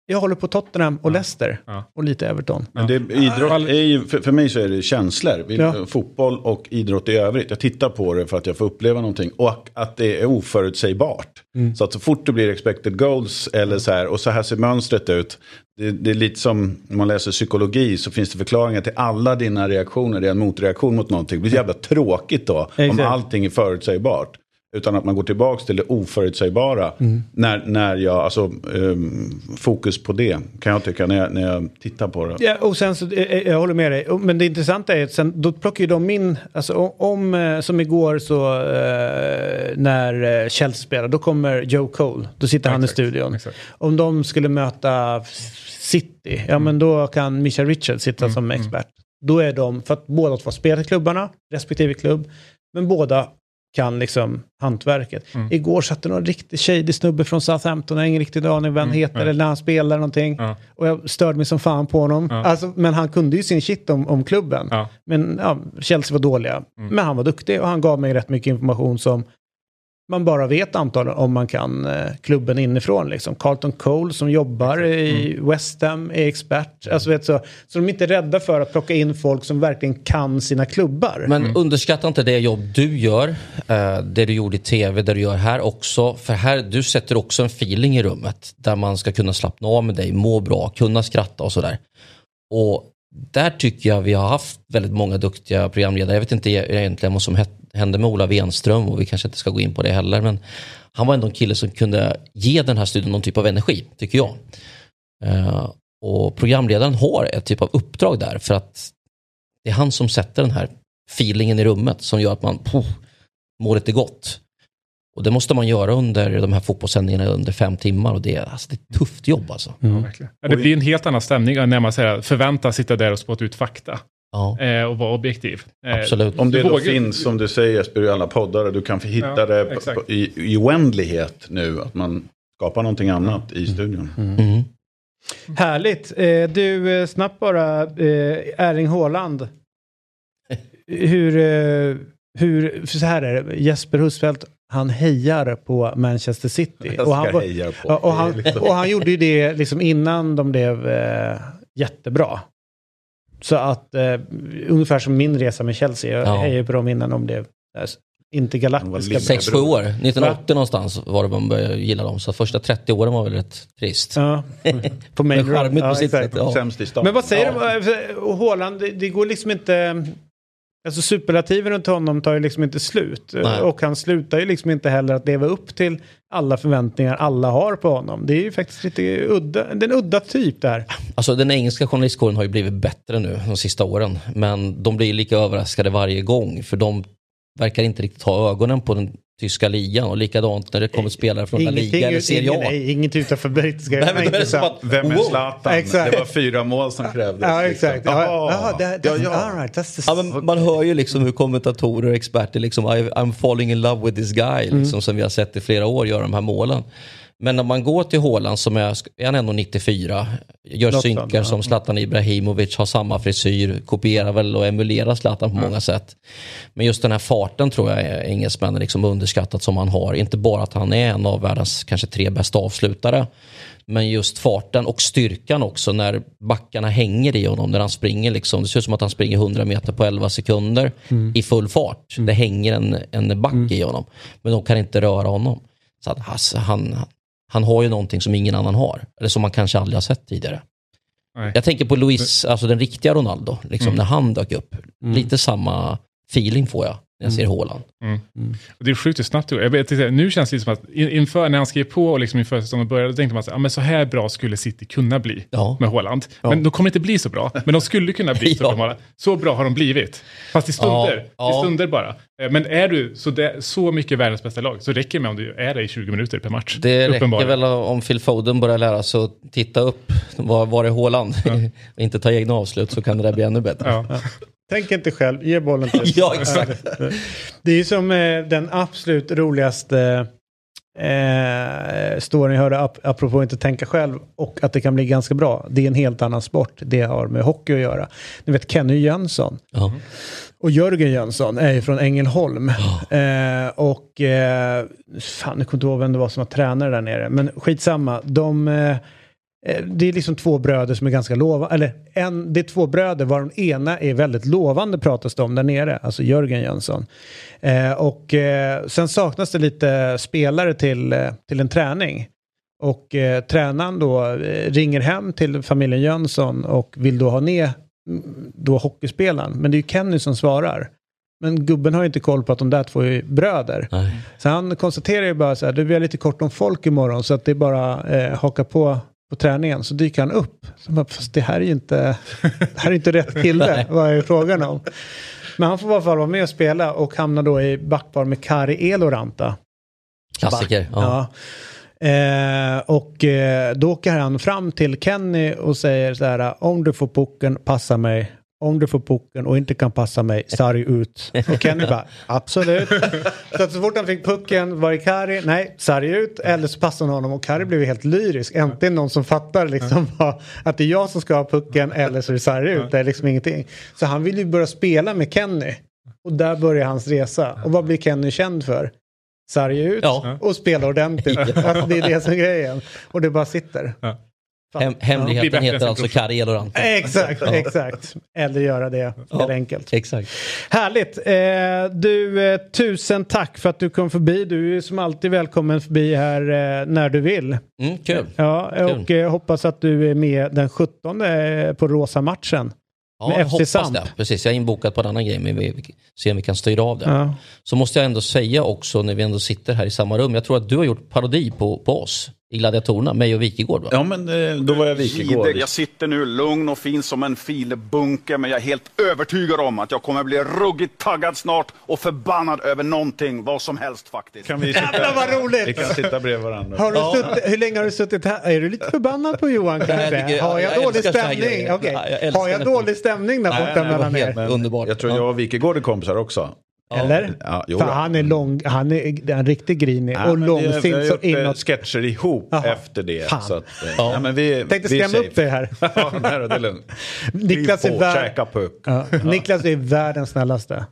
Jag håller på Tottenham och Leicester. Ja. Och lite Everton. Men det, idrott är ju, för, för mig så är det känslor. Vi- Ja. Fotboll och idrott i övrigt. Jag tittar på det för att jag får uppleva någonting. Och att det är oförutsägbart. Så att så fort det blir expected goals eller så här. Och så här ser mönstret ut. Det, det är lite som när man läser psykologi så finns det förklaringar till alla dina reaktioner. Det är en motreaktion mot någonting. Det blir jävla tråkigt då. Om Exakt. allting är förutsägbart. Utan att man går tillbaka till det oförutsägbara. När, när jag, alltså ehm, fokus på det kan jag tycka när jag, när jag tittar på det. Ja, och sen så, eh, jag håller med dig. Men det intressanta är att sen, då plockar ju de in, alltså om, eh, som igår så eh, när eh, Chelsea spelar, då kommer Joe Cole, då sitter han i Exakt, studion. exakt. Om de skulle möta City, ja men då kan Michael Richards sitta som expert. Då är de, för att båda två spelar i klubbarna, respektive klubb, men båda kan liksom hantverket. Igår satt det någon riktigt shady snubbe från Southampton, jag har ingen riktig aning vad han heter eller när han spelar någonting. Ja. Och jag störde mig som fan på honom. Ja. Alltså, men han kunde ju sin shit om, om klubben. Ja. Men ja, Chelsea var dåliga. Men han var duktig och han gav mig rätt mycket information som man bara vet antagligen om man kan eh, klubben inifrån. Liksom. Carlton Cole som jobbar i West Ham är expert. Alltså, vet, så, så de är inte rädda för att plocka in folk som verkligen kan sina klubbar. Men underskatta inte det jobb du gör, eh, det du gjorde i tv, det du gör här också. För här, du sätter också en feeling i rummet där man ska kunna slappna av med dig, må bra, kunna skratta och sådär. Och där tycker jag vi har haft väldigt många duktiga programledare. Jag vet inte egentligen vad som hände med Ola Wenström och vi kanske inte ska gå in på det heller. Men han var ändå en kille som kunde ge den här studion någon typ av energi, tycker jag. Eh, och programledaren har ett typ av uppdrag där för att det är han som sätter den här feelingen i rummet som gör att man pof, mår lite gott. Och det måste man göra under de här fotbollssändningarna under fem timmar och det, alltså, det är ett tufft jobb alltså. Mm. Ja, det blir en helt annan stämning när man säger, förväntas sitta där och spotta ut fakta. Ja. Eh, och vara objektiv. Eh, Absolut. Om det då finns, som du säger Jesper, i alla poddar, du kan hitta ja, det i, i oändlighet nu, att man skapar någonting annat i studion. Mm. Mm. Härligt. Eh, du, snabbt bara, Erling Haaland. Hur, hur, så här är det, Jesper Husfeldt han hejar på Manchester City. Och han, på. och, han, liksom- och han gjorde ju det liksom innan de blev eh, jättebra. Så att eh, ungefär som min resa med Chelsea, jag ja. hejade på dem innan de blev eh, inte galaktiska. Sex, sju år, 1980 Va? någonstans var det man började gilla dem. Så första 30 åren var väl rätt trist. Ja, på main road. Ja, ja. Men vad säger ja. du, Håland, det, det går liksom inte Alltså superlativen runt honom tar ju liksom inte slut. Nej. Och han slutar ju liksom inte heller att leva upp till alla förväntningar alla har på honom. Det är ju faktiskt lite udda, den udda typ där. Alltså den engelska journalistkåren har ju blivit bättre nu de sista åren. Men de blir lika överraskade varje gång. För de verkar inte riktigt ha ögonen på den tyska ligan och likadant när det kommer spelare från La Liga eller Serie A. Inget utanför brittiska. Nej, men det är som att, Vem är Zlatan? Exakt. Det var fyra mål som krävdes. Ja, exakt. Liksom. Ja, ja, ja, ja. All right, that's the... ja, men man hör ju liksom hur kommentatorer och experter liksom I'm falling in love with this guy, liksom, mm. som vi har sett i flera år göra de här målen. Men om man går till Håland som är, är han ändå 94, gör Något synkar som Zlatan Ibrahimovic, har samma frisyr, kopierar väl och emulerar Zlatan på mm. många sätt. Men just den här farten tror jag är engelsmännen liksom underskattat som han har. Inte bara att han är en av världens kanske tre bästa avslutare. Men just farten och styrkan också när backarna hänger i honom när han springer. Liksom. Det ser ut som att han springer 100 meter på 11 sekunder mm. i full fart. Mm. Det hänger en, en back mm. i honom. Men de kan inte röra honom. Så att, alltså, han, han har ju någonting som ingen annan har. Eller som man kanske aldrig har sett tidigare. Nej. Jag tänker på Luis, alltså den riktiga Ronaldo, liksom mm. när han dök upp. Mm. Lite samma feeling får jag när jag ser mm. Haaland. Mm. Mm. Det är sjukt hur snabbt det går. Nu känns det som att inför, när han skrev på och liksom inför säsongen började, då tänkte man att ja, så här bra skulle City kunna bli ja. med Haaland. Ja. Men de kommer inte bli så bra. Men de skulle kunna bli så bra. Så bra har de blivit. Fast i stunder. Ja. I stunder bara. Eh, men är du så, det, så mycket världens bästa lag så räcker det med om du är det i 20 minuter per match. Det räcker väl om Phil Foden börjar lära sig att titta upp. Var, var är Haaland? och inte ta egna avslut så kan det där bli ännu bättre. Tänk inte själv, ge bollen till Ja, exakt. Det är ju som eh, den absolut roligaste eh, storyn jag hörde ap apropå inte tänka själv och att det kan bli ganska bra. Det är en helt annan sport. Det har med hockey att göra. Ni vet Kenny Jönsson. Uh Och Jörgen Jönsson är ju från Ängelholm. Oh. Eh, och eh, fan, jag kommer inte ihåg vem det var som var tränare där nere. Men skitsamma. De... Eh, det är liksom två bröder som är ganska lovande, eller en, det är två bröder var den ena är väldigt lovande pratas det om där nere, alltså Jörgen Jönsson. Eh, och eh, sen saknas det lite spelare till, eh, till en träning. Och eh, tränaren då eh, ringer hem till familjen Jönsson och vill då ha ner mm, då hockeyspelaren. Men det är ju Kenny som svarar. Men gubben har ju inte koll på att de där två är bröder. Nej. Så han konstaterar ju bara så här, det blir lite kort om folk imorgon så att det är bara eh, haka på på träningen så dyker han upp. Så bara, fast det här är ju inte, det här är inte rätt kille, vad är frågan om? Men han får i alla fall vara med och spela och hamnar då i backpar med Kari Eloranta. Klassiker. Ja. ja. Eh, och eh, då åker han fram till Kenny och säger så här, om du får pucken, passa mig om du får pucken och inte kan passa mig, sarg ut. Och Kenny bara, absolut. Så att så fort han fick pucken var det Kari, nej, sarg ut. Eller så passade han honom och Kari blev helt lyrisk. Äntligen någon som fattar liksom vad, att det är jag som ska ha pucken eller så är det sarg ut. Det är liksom ingenting. Så han vill ju börja spela med Kenny. Och där börjar hans resa. Och vad blir Kenny känd för? sarga ut Ja. och spela ordentligt. Alltså, det är det som är grejen. Och det bara sitter. Ja. Hem, hemligheten heter alltså. Kari Eloranta. Exakt, exakt. Eller göra det helt enkelt. Exakt. Härligt. Eh, du, eh, tusen tack för att du kom förbi. Du är som alltid välkommen förbi här eh, när du vill. Mm, kul. Ja, och eh, hoppas att du är med den 17 eh, på Rosa matchen. Ja, Med jag FC hoppas Samp. det. Precis, jag är inbokad på en annan grej men vi vi ser om vi kan styra av det. Ja. Så måste jag ändå säga också när vi ändå sitter här i samma rum. Jag tror att du har gjort parodi på, på oss i Gladiatorerna, mig och Wikegård va? Ja, men eh, då var jag Wikegård. Jag sitter nu lugn och fin som en filbunke, men jag är helt övertygad om att jag kommer bli ruggigt taggad snart och förbannad över någonting, vad som helst faktiskt. Kan vi, sitta, Jävlar vad roligt! vi kan sitta bredvid varandra. Har du suttit, hur länge har du suttit här? Är du lite förbannad på Johan Nej, jag kanske? Har jag, jag dålig stämning? Ja, jag Har jag dålig stämning där borta mellan er? underbart. Jag tror jag och Wikegård är kompisar också. Eller? Ja, jo För han är lång, han är en riktigt grinig Ja, och men vi- vi har långsint så eh, inåt. sketcher ihop Jaha. efter det. Så att, eh, ja. men vi, Tänkte vi skrämma upp dig här. ja, nej, det är lugnt. Niklas är, på, vär... käka puck. ja. Niklas är världens snällaste.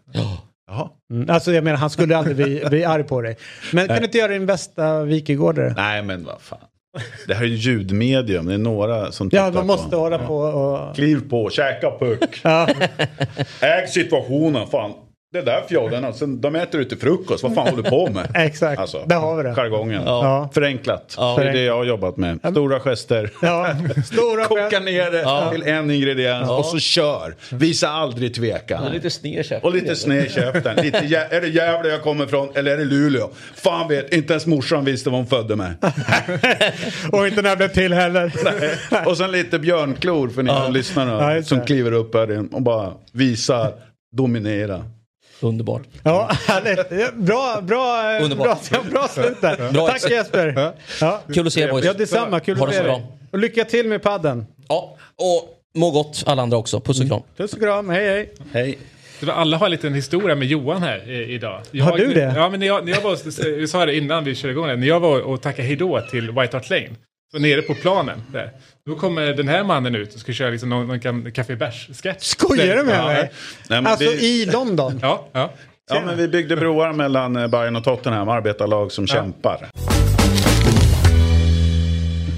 Jaha. Mm. Alltså jag menar han skulle aldrig bli, bli arg på dig. Men kan du inte göra din bästa Wikegårdare? Nej, men vad fan. Det här är ju ljudmedium. Det är några som Ja, tittar man måste på. hålla på och... Kliv på, käka puck. Ja. Äg situationen. Fan. Det där fjollen, alltså, de äter ute frukost. Vad fan håller du på med? Exakt, där har vi det. Jargongen. Ja. Förenklat. Ja. Det är det jag har jobbat med. Stora gester. Ja, stora Koka ner det till en ingrediens och så kör. Visa aldrig tvekan. Och lite sned käft. Och lite sned käften. Lite, jä- är det Gävle jag kommer ifrån eller är det Luleå? Fan vet, inte ens morsan visste vad hon födde med. Och inte när jag blev till heller. och sen lite björnklor för ni som lyssnar Ja, som kliver upp här och bara visar, dominera. Underbart. Ja, härligt. Bra, bra, Underbart. bra, bra slut där. Bra Tack ex- Jesper. Ja. Kul att se er boys. ja, detsamma. Kul att se bra. Och lycka till med padden. Ja, och må gott alla andra också. Puss och kram. Puss och kram. Hej, hej. Hej. Alla har en liten historia med Johan här i, idag. Jag, Har du det? Ja, men när jag, när jag var, vi sa det innan vi körde igång när jag var och tackade hejdå till White Hart Lane, så nere på planen där, då kommer den här mannen ut och ska köra liksom någon, någon kan- Café Bärs-sketch. Skojar du med ja, mig? Nej, men Alltså vi- i London? Ja, ja. Ja, men vi byggde broar mellan eh, Bayern och Tottenham, arbetarlag som kämpar.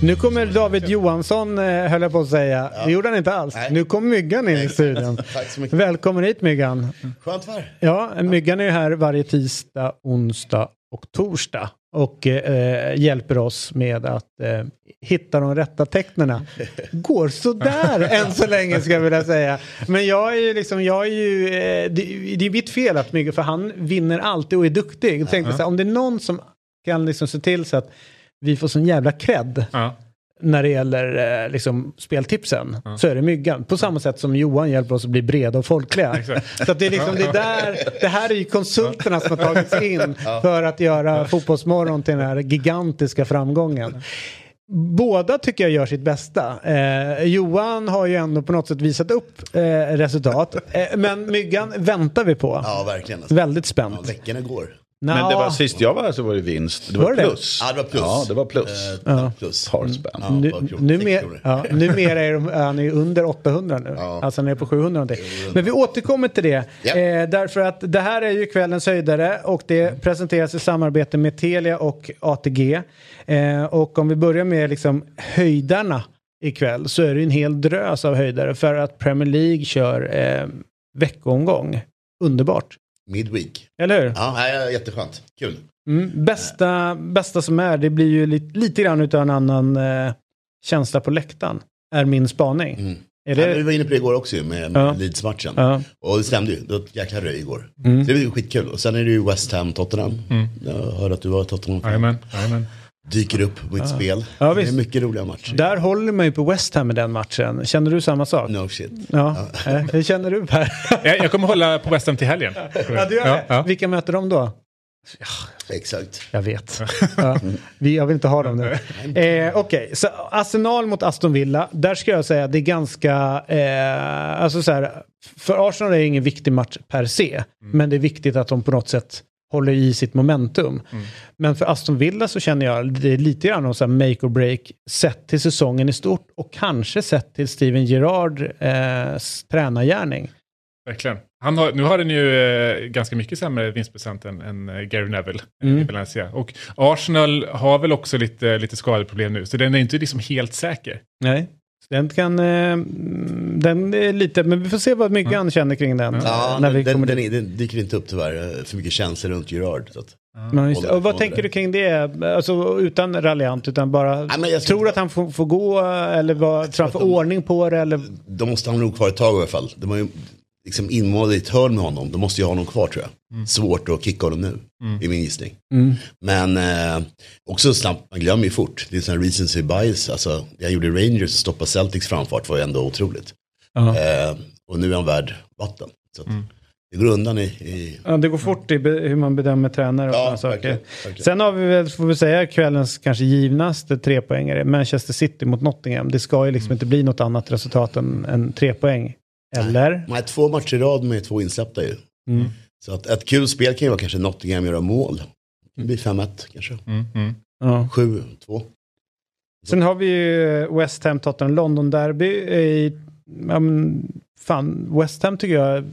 Nu kommer David Johansson, eh, höll jag på att säga. Det gjorde han inte alls. Nej. Nu kommer Myggan in i studion. Tack så mycket. Välkommen hit Myggan. Skönt var. Ja, Myggan är här varje tisdag, onsdag och torsdag. Och eh, hjälper oss med att eh, hitta de rätta tecknena. Går sådär än så länge ska jag vilja säga. Men jag är ju liksom, jag är ju, eh, det, det är mitt fel att Myggan, för han vinner alltid och är duktig. Jag tänkte så här, om det är någon som kan liksom se till så att vi får sån jävla cred ja. När det gäller eh, liksom, speltipsen så är det Myggan. På samma sätt som Johan hjälper oss att bli breda och folkliga. så att det, är liksom, det, är där, det här är ju konsulterna som har tagits in för att göra Fotbollsmorgon till den här gigantiska framgången. Båda tycker jag gör sitt bästa. Eh, Johan har ju ändå på något sätt visat upp eh, resultat. Eh, men Myggan väntar vi på. Ja, verkligen. Alltså. Väldigt Ja, spänt. veckorna går. Men det var sist jag var här så var det vinst. Det var, Var det plus. Mm. Ja, det var plus. Ja, det var plus. Eh, ja. plus. Par spänn. Ja, Nu, ett par kronor. nu, Sex mer, kronor. ja, numera är de, han är under 800 nu. Ja. Alltså han är på 700 någonting. Men vi återkommer till det. Ja. Eh, därför att det här är ju kvällens höjdare och det presenteras i samarbete med Telia och ATG. Eh, och om vi börjar med liksom höjdarna ikväll så är det en hel drös av höjdare för att Premier League kör eh, veckoomgång. Underbart. Midweek. Eller hur? Ja, jätteskönt. Kul. Mm, bästa, bästa som är, det blir ju lite, lite grann utav en annan eh, känsla på läktaren. Är min spaning. Mm. Är Ja, vi det, var inne på det igår också med, med Ja. Leeds-matchen. ja. Och det stämde ju. Det var ett jäkla röj igår. Mm. Så det var skitkul. Och sen är det ju West Ham, Tottenham. Jag hör att du var Tottenham. Jajamän. Dyker upp på ett spel. Ja, det är mycket roliga matcher. Där håller man ju på West Ham med den matchen. Känner du samma sak? No shit. Ja. Eh, Hur känner du Per? Jag, jag kommer hålla på West Ham till helgen. ja, du gör det. ja. Vilka möter de då? Exakt. Jag vet. Ja, vi, jag vill inte ha dem nu. Eh, Okej, så Arsenal mot Aston Villa. Där ska jag säga att det är ganska... Eh, alltså så här, för Arsenal är det ingen viktig match per se. Men det är viktigt att de på något sätt håller i sitt momentum. Men för Aston Villa så känner jag det är lite grann om så make or break sett till säsongen i stort och kanske sett till Steven Gerrard eh, tränargärning. Verkligen. Han har, nu har den ju eh, ganska mycket sämre vinstprocent än, än eh, Gary Neville eh, Mm. i Valencia. Och Arsenal har väl också lite, lite skadeproblem nu, så den är inte liksom helt säker. Nej. Den kan... Eh, den är lite... Men vi får se vad mycket han känner kring den. Ja, när vi den, kommer den, dit. den, dyker inte upp tyvärr. För mycket känslor runt Gerard. Så att, Men just, och vad tänker du kring det? Alltså utan raljant, utan bara... Nej, tror inte- att han får, får gå eller vad, tror han får ordning på det? Eller? de måste ha nog kvar ett tag i alla fall. De har ju liksom inmålat i ett hörn med honom. De måste ju ha honom kvar tror jag. Svårt att kicka honom nu. I min gissning. Men eh, också snabbt, man glömmer ju fort. Det är sån här recency bias. Alltså, jag gjorde Rangers och stoppa Celtics framfart var ju ändå otroligt. Eh, och nu är han värd vatten. Så att, det går undan i... i Ja, det går fort i be, hur man bedömer tränare och Ja, sådana saker. verkligen, verkligen. Sen har vi väl, får vi säga, kvällens kanske givnaste trepoängare. Manchester City mot Nottingham. Det ska ju liksom inte bli något annat resultat än, än tre poäng. Eller? Man har två matcher i rad med två insläppta ju. Mm. Så att ett kul spel kan ju vara kanske Nottingham göra mål. Det blir 5-1 kanske. Mm, mm. Ja. 7-2. Sen har vi ju West Ham Tottenham London Derby. I, men, fan, West Ham tycker jag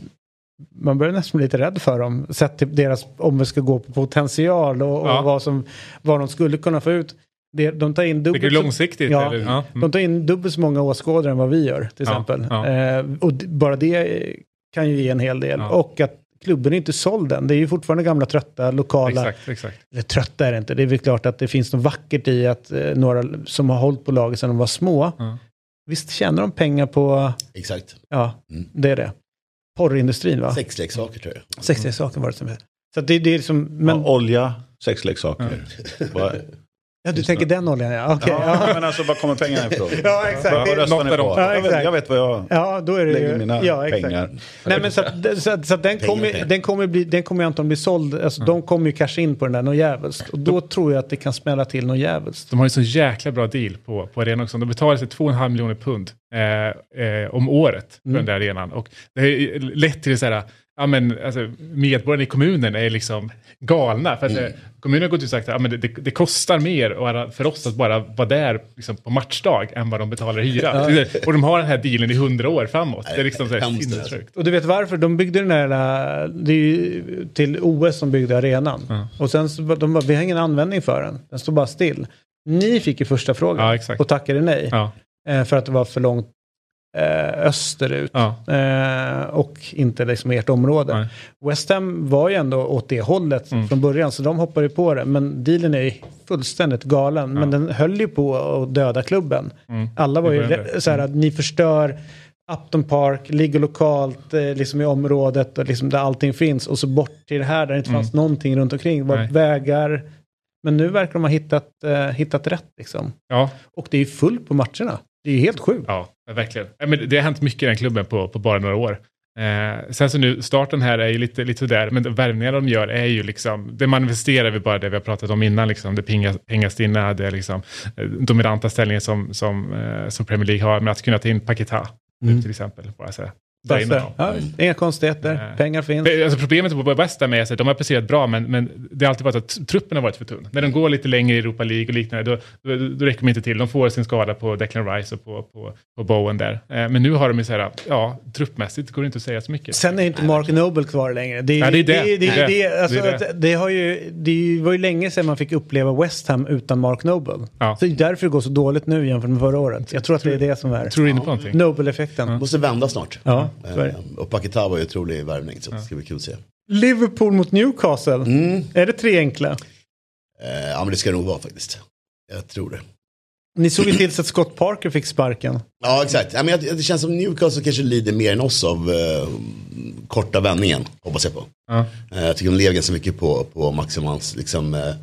man börjar nästan bli lite rädd för dem. Sett till deras, om vi ska gå på potential och, Ja. och vad, som, vad de skulle kunna få ut. Det, de tar in dubbelt så, långsiktigt? Ja. Eller? Ja. Mm. de tar in dubbelt så många åskådare än vad vi gör till exempel. ja. Eh, och bara det kan ju ge en hel del. Ja. Och att klubben är inte såld än. Det är ju fortfarande gamla trötta lokala Exakt, exakt. eller trötta är det inte. Det är väl klart att det finns något vackert i att eh, några som har hållit på laget sedan de var små. Ja. Visst tjänar de pengar på, Exakt. ja, Mm. det är det. Porrindustrin va? Sexleksaker tror jag. 60 saker var det som hette. Så det, det är liksom, men, Ja, olja, sexleksaker. Vad- ja, du tänker den oljan ja. Okej, Ja, ja. men alltså var kommer pengarna ifrån? Ja, exakt. Vad, vad röstar ni på? Ja, jag, vet, exakt. jag vet vad jag Ja, då är det lägger ju... mina ja, exakt. pengar. Nej, men så att, så att, så att den, kommer, den kommer bli, den kommer antagligen bli såld. Alltså, De kommer ju casha in på den där något jävligt. Och då tror jag att det kan smälla till något jävligt. De har ju så jäkla bra deal på, på arenan också. De betalar sig 2,5 miljoner pund eh, eh, om året för den där arenan. Och det har ju lett till så här, ja men alltså, medborgarna i kommunen är liksom galna. För att eh, kommunen har gått ut och sagt att ja, men det, det, det kostar mer för oss att bara vara där liksom, på matchdag än vad de betalar i hyra. Och de har den här dealen i hundra år framåt. Det är liksom så här sinnessjukt. Och du vet varför? De byggde den där, det är ju till OS som byggde arenan. Och sen så, de bara, vi har ingen användning för den. Den står bara still. Ni fick ju första frågan Ja, och tackade nej. Ja, Eh, för att det var för långt österut. ja. Eh, och inte liksom ert område. Nej. West Ham var ju ändå åt det hållet Mm. från början så de hoppade på det. Men dealen är ju fullständigt galen. Men den höll ju på att döda klubben. Mm. Alla var ju så här att ni förstör Upton Park, ligger lokalt eh, liksom i området och liksom där allting finns. Och så bort till det här där det inte fanns någonting runt omkring. Det var Mm. Nej. vägar. Men nu verkar de ha hittat, eh, hittat rätt liksom. ja. Och det är ju fullt på matcherna. Det är ju helt sjukt. Ja, verkligen. Men det har hänt mycket i den klubben på, på bara några år. Eh, sen så nu, starten här är ju lite, lite sådär, men värvningarna de gör är ju liksom, det manifesterar vi bara det vi har pratat om innan, liksom, det pingas, Pingastinna hade liksom, eh, dominanta ställningen som, som, eh, som Premier League har, med att kunna ta in Paketa Mm. till exempel. Bara så Ja, inga konstigheter. Nej. Pengar finns. Alltså problemet på West Ham är att de har presterat bra, men, men det har alltid varit att truppen har varit för tunn. När de går lite längre i Europa League och liknande, då, då, då räcker de inte till. De får sin skada på Declan Rice och på, på, på Bowen där. Eh, men nu har de ju så här, ja, truppmässigt går det inte att säga så mycket. Sen är inte Mark Noble kvar längre. Det, var ju länge sedan man fick uppleva West Ham utan Mark Noble. Ja. Så det är därför det går så dåligt nu jämfört med förra året. Jag tror att det är det som är Tror du inne på någonting? Noble-effekten. Måste vända snart. Ja, Eh, och Paketa var ju otrolig värvning så det ska bli kul att se. Liverpool mot Newcastle. Mm. Är det tre enkla? Eh, ja men det ska det nog vara faktiskt. Jag tror det. Ni såg ju till så att Scott Parker fick sparken. Ja exakt. Ja, men det känns som Newcastle kanske lider mer än oss av eh, korta vändningen. Hoppas jag på. Ja. Eh, jag tycker de lever ganska mycket på, på Maximans liksom, eh,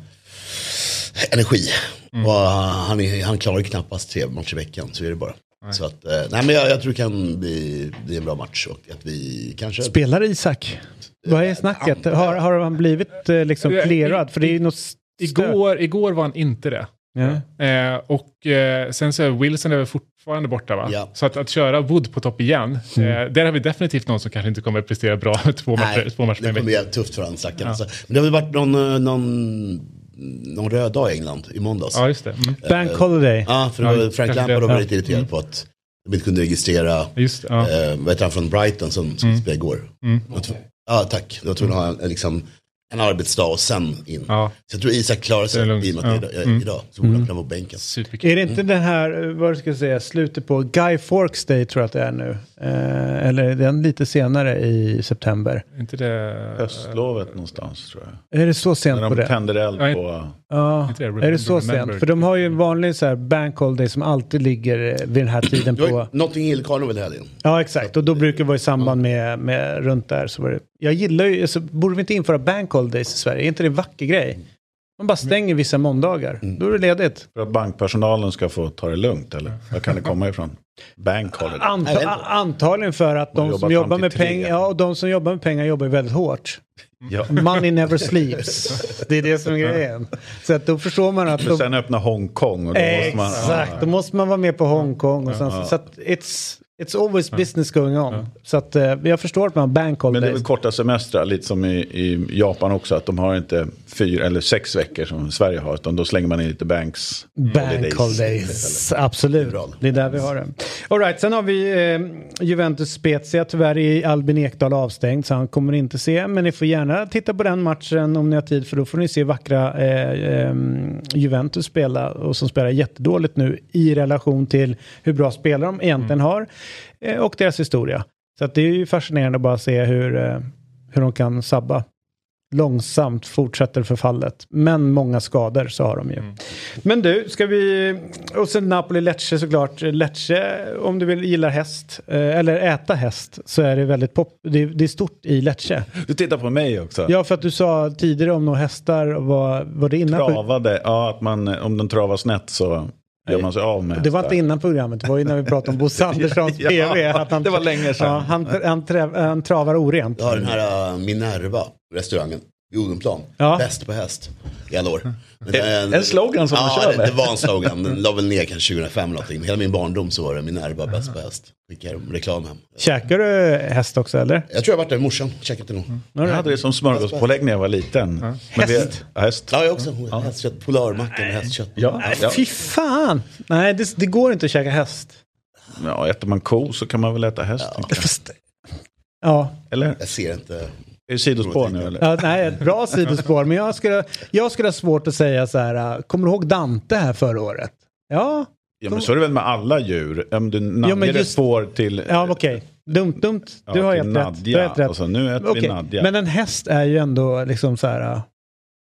energi. Mm. Och han, är, han klarar knappast tre matcher i veckan, så är det bara. Så att, eh, nej men jag, jag tror det kan bli, bli en bra match och att vi kanske... Spelar Isak? Vad är snacket? Har, har han blivit eh, liksom Ja, i- clearad? För det är ju något stö- Igår, igår var han inte det. Ja. Eh, och eh, sen så är Wilson är väl fortfarande borta va? Ja. Så att, att köra Wood på topp igen, eh, där har vi definitivt någon som kanske inte kommer att prestera bra två matcher, Nej, två matcher det kommer bli tufft för han stackaren. Alltså. Men det har väl varit någon, eh, någon, någon röd dag i England i måndags. Ja, just det. Mm. Bank Holiday. Ja, för Ja, Frank Lampard var lite irriterad på att de inte kunde registrera, Just, ja. eh, vad heter han från Brighton som, som spelade igår. Mm. Jag tror- Ja, tack. Jag tror att ha en, liksom, en arbetsdag och sen in. Ja. Så jag tror Isak klarar sig i och med att det är Ja. idag. Mm. idag så borde han kunna på bänken. Superkul. Är det inte det här, eh, vad ska jag säga, slutet på Guy Fawkes Day tror jag att det är nu? Eh, eller den lite senare i september? Inte det... Höstlovet någonstans tror jag. Är det så sent När på de det? tänder eld Ja, på... Ja, Inte det är det så Remember. sent? För de har ju en vanlig så här bank holiday som alltid ligger eh, vid den här tiden på... Notting Hill Carnival i helgen. Ja, exakt. Och då brukar det vara i samband med, med runt där. Så var det. Jag gillar ju, alltså, borde vi inte införa bank holidays i Sverige? Är inte det en vacker grej? Man bara stänger vissa måndagar. Då är det ledigt. För att bankpersonalen ska få ta det lugnt eller? Var kan det komma ifrån? Bank. Anta, antagligen för att de som jobbar med pengar, ja, och de som jobbar med pengar jobbar väldigt hårt. Ja. Money never sleeps. Det är det som är grejen. Så att då förstår man att... För De, sen öppna Hongkong och då måste man... exakt, då måste man vara med på Hongkong. Och sen, Så att it's, it's always business going on. Så att eh, jag förstår att man har bank Men det är holidays. väl korta semestrar, lite som i, i Japan också, att de har inte fyra eller sex veckor som Sverige har, utan då slänger man in lite banks Bank holidays, absolut. Det är där vi har det. All right, sen har vi eh, Juventus Spezia. Tyvärr är Albin Ekdal avstängd så han kommer inte se. Men ni får gärna titta på den matchen om ni har tid för då får ni se vackra eh, eh, Juventus spela och som spelar jättedåligt nu i relation till hur bra spelare de egentligen har eh, och deras historia. Så det är ju fascinerande att bara se hur, eh, hur de kan sabba. Långsamt fortsätter förfallet. Men många skador så har de ju. Men du, ska vi... Och sen Napoli-Lecce såklart. Lecce, om du vill gillar häst, eh, eller äta häst, så är det väldigt pop... Det, det är stort i Lecce. Du tittar på mig också. Ja, för att du sa tidigare om några hästar, var, var det innan? på- Travade, ja att man, om den travar snett så gör man sig av med Det var inte innan programmet, det var ju när vi pratade om Bosse Anderssons Ja, PV. Att han, det var länge sedan. Ja, han, han, han travar orent. Jag har den här uh, Minerva, restaurangen, vid Odenplan. Ja. Bäst på häst i alla år. Men det är En slogan som ja, de kör det, med. det var en slogan. Den la väl ner kanske 2005 eller någonting. Men hela min barndom så var det Minerva, bäst på häst. Skickade de reklam hem. Käkar du häst också eller? Jag tror jag varit där med morsan, checkat det nog. Jag hade det som smörgåspålägg när jag var liten. Men Häst? Ja, häst. Ja, jag också. Hästkött, polarmacka med hästkött. Ja, ja. Fy fan! Nej, det, det går inte att käka häst. ja, äter man ko så kan man väl äta häst. Fast, ja, Eller? Jag ser inte. Är det sidospår nu eller? Ja, nej, ett bra sidospår. Men jag skulle, jag skulle ha svårt att säga så här, äh, kommer du ihåg Dante här förra året? Ja, Ja, men så är det väl med alla djur. Om du namnger ett får till... ja okej. Dumt, dumt. Du Ja, har helt rätt. Du har helt rätt. Och så nu äter vi Okej, Nadja. Men en häst är ju ändå liksom så här... äh,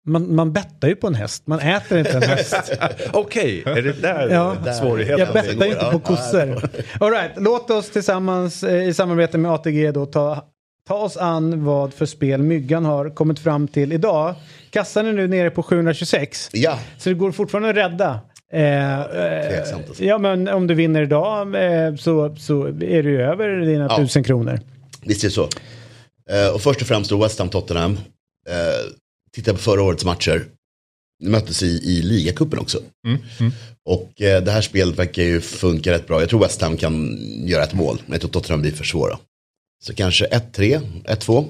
Man, man bettar ju på en häst, man äter inte en häst. Okej, är det där Ja. svårigheten Jag bettar ju inte på kossor. All right, låt oss tillsammans eh, i samarbete med ATG då ta, ta oss an vad för spel Myggan har kommit fram till idag. Kassan är nu nere på 726. Ja, Så det går fortfarande att rädda. Eh, eh, alltså. ja, men om du vinner idag eh, så, så är du över dina Ja. tusen kronor. visst är det så. Eh, och först och främst då West Ham Tottenham. Uh, titta på förra årets matcher. De möttes i, i ligacupen också. Och eh, det här spelet verkar ju funka rätt bra. Jag tror West Ham kan göra ett mål. Men jag tror Tottenham blir för svåra. Så kanske 1-3, 1-2.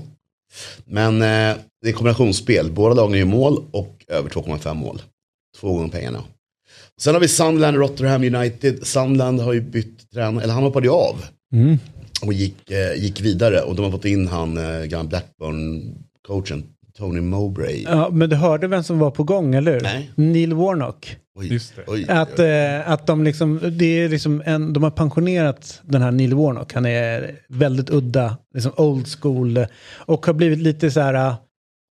Men eh, det är kombinationsspel. Båda lagen gör mål och över 2,5 mål. Två gånger pengarna. Sen har vi Sunderland Rotherham United. Sunderland har ju bytt tränare, eller han hoppade ju av. Och gick, eh, gick vidare. Och de har fått in han, eh, Blackburn-coachen, Tony Mowbray. Ja, men du hörde vem som var på gång, eller hur? Nej. Neil Warnock. Oj, Just det. oj, Att, eh, att de liksom, det är liksom en, de har pensionerat den här Neil Warnock. Han är väldigt udda, liksom old school. eh, Och har blivit lite så här, eh,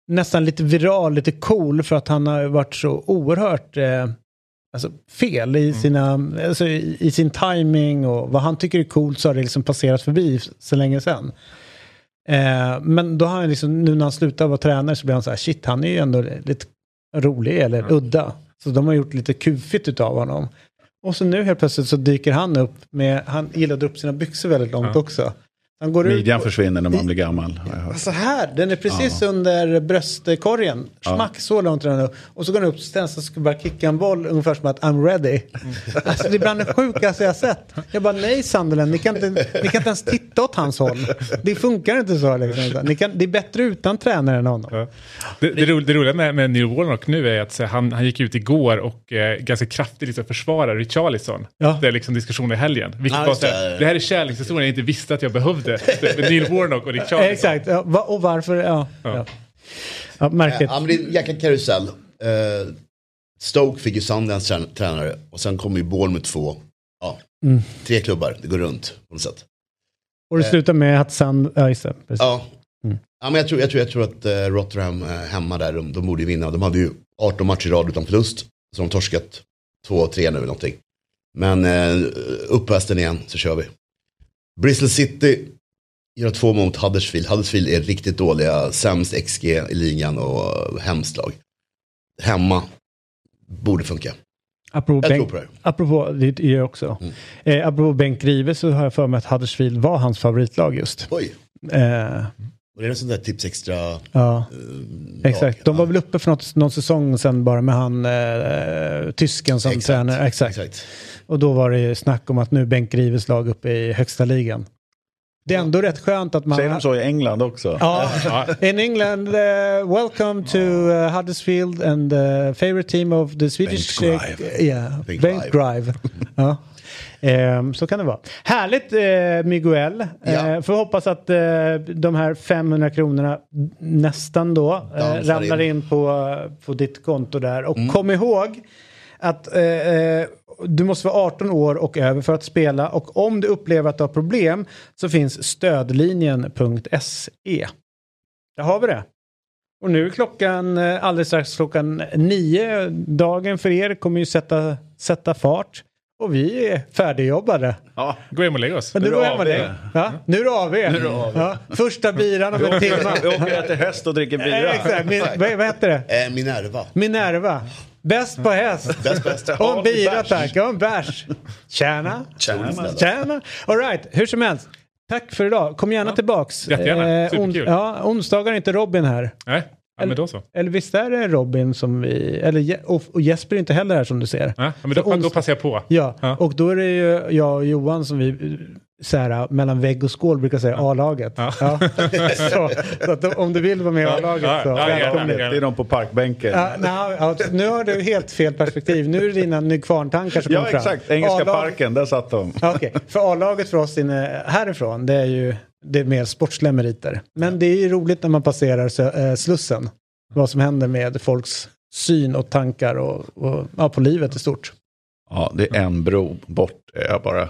nästan lite viral, lite cool för att han har varit så oerhört eh, alltså, fel i, sina, alltså, i, i sin timing och vad han tycker är coolt så har det liksom passerat förbi så länge sedan. Eh, men då har han liksom, nu när han slutar vara tränare så blir han så här, shit han är ju ändå lite rolig eller udda. Så de har gjort lite kufigt utav honom. Och så nu helt plötsligt så dyker han upp med, han dra upp sina byxor väldigt långt Ja. också. Han går ut Midjan och- försvinner när man blir gammal. har jag hört. Så här, den är precis under bröstkorgen. Smack, så långt den upp. Och så går den upp till och ska bara kicka en boll ungefär som att I'm ready. Alltså det är bland det sjukaste jag har sett. Jag bara nej Sunderland, ni kan, inte, ni kan inte ens titta åt hans håll. Det funkar inte så liksom. Ni kan, det är bättre utan tränare än honom. Ja. Det, det, ro, det roliga med, med Neil Warnock nu är att så, han, han gick ut igår och eh, ganska kraftigt liksom försvarar Richarlison. Ja. Det är liksom diskussionen i helgen. Vilket Ja, var det. det här är kärlekshistorien jag inte visste att jag behövde. Det- Neil Warnock och Richarlison. Exakt, ja, va, och varför? Ja, ja. ja märkligt. Ja, men det är en jäkla karusell. Eh, Stoke fick ju Sundance trän- tränare och sen kom ju Bournemouth två. Ja, Mm. tre klubbar, det går runt på något sätt. Och det slutar med att Sand... Ja, just det. Precis. Ja. Mm. ja men jag, tror, jag, tror, jag tror att eh, Rotherham eh, hemma där, de, de borde ju vinna. De hade ju 18 matcher i rad utan förlust. Så de torskat 2-3 nu eller någonting. Men eh, upp hästen igen så kör vi. Bristol City gör två mot Huddersfield. Huddersfield är riktigt dåliga, sämst XG i ligan och hemskt lag. Hemma borde funka. Apropå, Jag tror på det. apropå, det gör jag också. Mm. Eh, apropå Bengt Grive så har jag för mig att Huddersfield var hans favoritlag just. Oj, Eh, det är en sån där tips extra. ja, eh, exakt. De var väl uppe för något, någon säsong sen bara med han eh, tysken som Exakt. tränare. Exakt. exakt. Och då var det ju snack om att nu Bengt Grives lag uppe i högsta ligan. Det är ändå rätt skönt att man... Säger de så i England också? Ja, in England, uh, welcome to uh, Huddersfield and the favorite team of the Swedish... Bengt uh, Grive. yeah, Bengt Bengt Grive. ja. Ehm, så kan det vara. Härligt uh, Miguel. Ja. Eh, får hoppas att eh, de här 500 kronorna nästan då eh, Dansar ramlar in, in. på, på ditt konto där. Och kom ihåg att eh, eh, du måste vara 18 år och över för att spela och om du upplever att du har problem så finns stödlinjen.se. Där har vi det. Och nu är klockan eh, alldeles strax klockan nio. Dagen för er kommer ju sätta, sätta fart. Och vi är färdigjobbade. Ja. Gå hem och lägg oss. Men Nu nu med AV. det. Ja, nu är det AV. Ja, första biran om en timme. vi åker och äter häst och dricker Eh, bira. Exakt, Min, vad, vad heter det? Eh, Minerva. Minerva. Bäst på häst. Bäst, bäst. Och en bira tack, och en bärs. Tjena. Tjena. Tjena. All right, hur som helst. Tack för idag. Kom gärna tillbaks. Jättegärna. on, Superkul. ja, onsdagar är inte Robin här. Nej, ja, men då så. Eller visst är det Robin som vi... Eller, Je- och, och Jesper är inte heller här som du ser. Ja, men då, då passar jag på. Ja, Ja. och då är det ju jag och Johan som vi så här, mellan vägg och skål brukar säga A-laget. Ja. så, så att om du vill vara med i A-laget Ja, så ja, välkommen. Det är de på parkbänken. Ja, ja, nu har du helt fel perspektiv. Nu är det dina Nykvarntankar som Ja, kommer fram. exakt. Engelska parken, där satt de. Ja, Okej, för A-laget för oss inne härifrån det är ju det är mer sportsliga meriter. Men det är ju roligt när man passerar eh, Slussen. Vad som händer med folks syn och tankar och, och ja, på livet i stort. Ja, det är en bro bort. är Jag bara.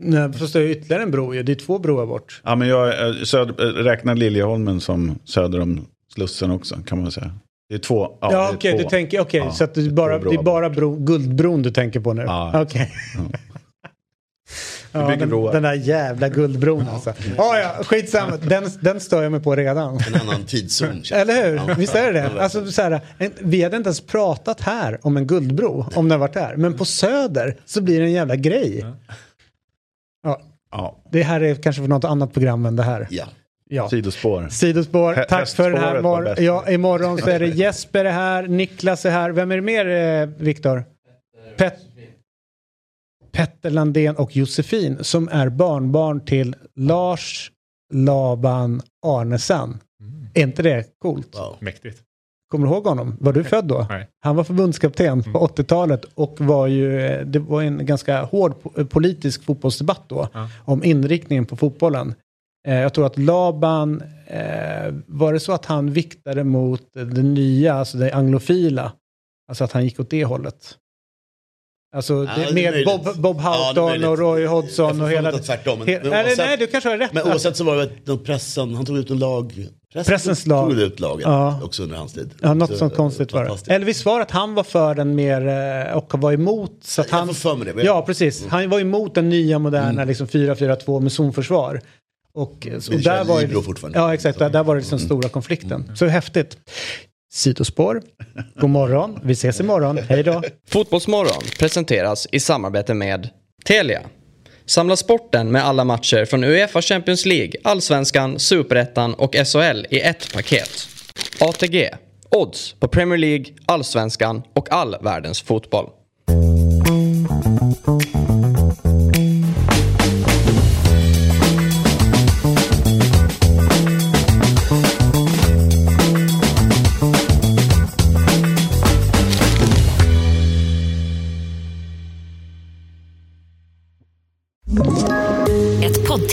Nej, fast det är ytterligare en bro ju. Det är två broar bort. Ja, men jag eh, söder, eh, räknar Liljeholmen som söder om Slussen också, kan man säga. Det är två. Ja, Ja, okej, två. du tänker, okej, Ja, så att det bara, det är bara bro, Guldbron du tänker på nu? Ja. Okej. Vi Ja, den, den där jävla Guldbron alltså. Ja, ja, skitsamma. Den, den stör jag mig på redan. En annan tidszon. Eller hur? Ja. Visst är det det? Alltså, så här, en, vi hade inte ens pratat här om en guldbro, om den varit här. Men på Söder så blir det en jävla grej. Ja, Ja, det här är kanske för något annat program än det här. Ja. Ja. sidospår. Sidospår, tack för den här. hästspåret var Mor- bäst. ja, imorgon så är det Jesper är här, Niklas är här. Vem är det mer, eh, Viktor? Pet- Petter Landén och Josefin som är barnbarn till Lars Laban Arnesen. Är inte det coolt? Wow. Mäktigt. Kommer du ihåg honom? Var du född då? Nej. Han var förbundskapten på 80-talet och var ju, eh, det var en ganska hård po- politisk fotbollsdebatt då Ja. om inriktningen på fotbollen. Eh, jag tror att Laban, eh, var det så att han viktade mot det nya, alltså det anglofila? Alltså att han gick åt det hållet? Alltså Ja, det, med. Bob, Bob Ja, Houghton möjligt. och Roy Hodgson och hela... tvärtom, men- men eller, oavsett- nej, du kanske har rätt. Men oavsett så var det väl någon pressen, han tog ut en lag. Pressen Pressens lag. tog ut lagen Ja. också under hans tid. Ja, något Så, sånt konstigt var det. Eller visst var det att han var för den mer eh, och var emot så att Jag han... får för mig det, Ja, precis. Han var emot den nya moderna Mm. liksom 4-4-2 med zonförsvar. Och, eh, och kör där var. Mm. Ja, exakt. Där, där var det liksom stora konflikten. Så häftigt. Sidospår. God morgon. Vi ses imorgon. Hej då. Fotbollsmorgon presenteras i samarbete med Telia. Samla sporten med alla matcher från Uefa Champions League, Allsvenskan, Superettan och SHL i ett paket. ATG. Odds på Premier League, Allsvenskan och all världens fotboll.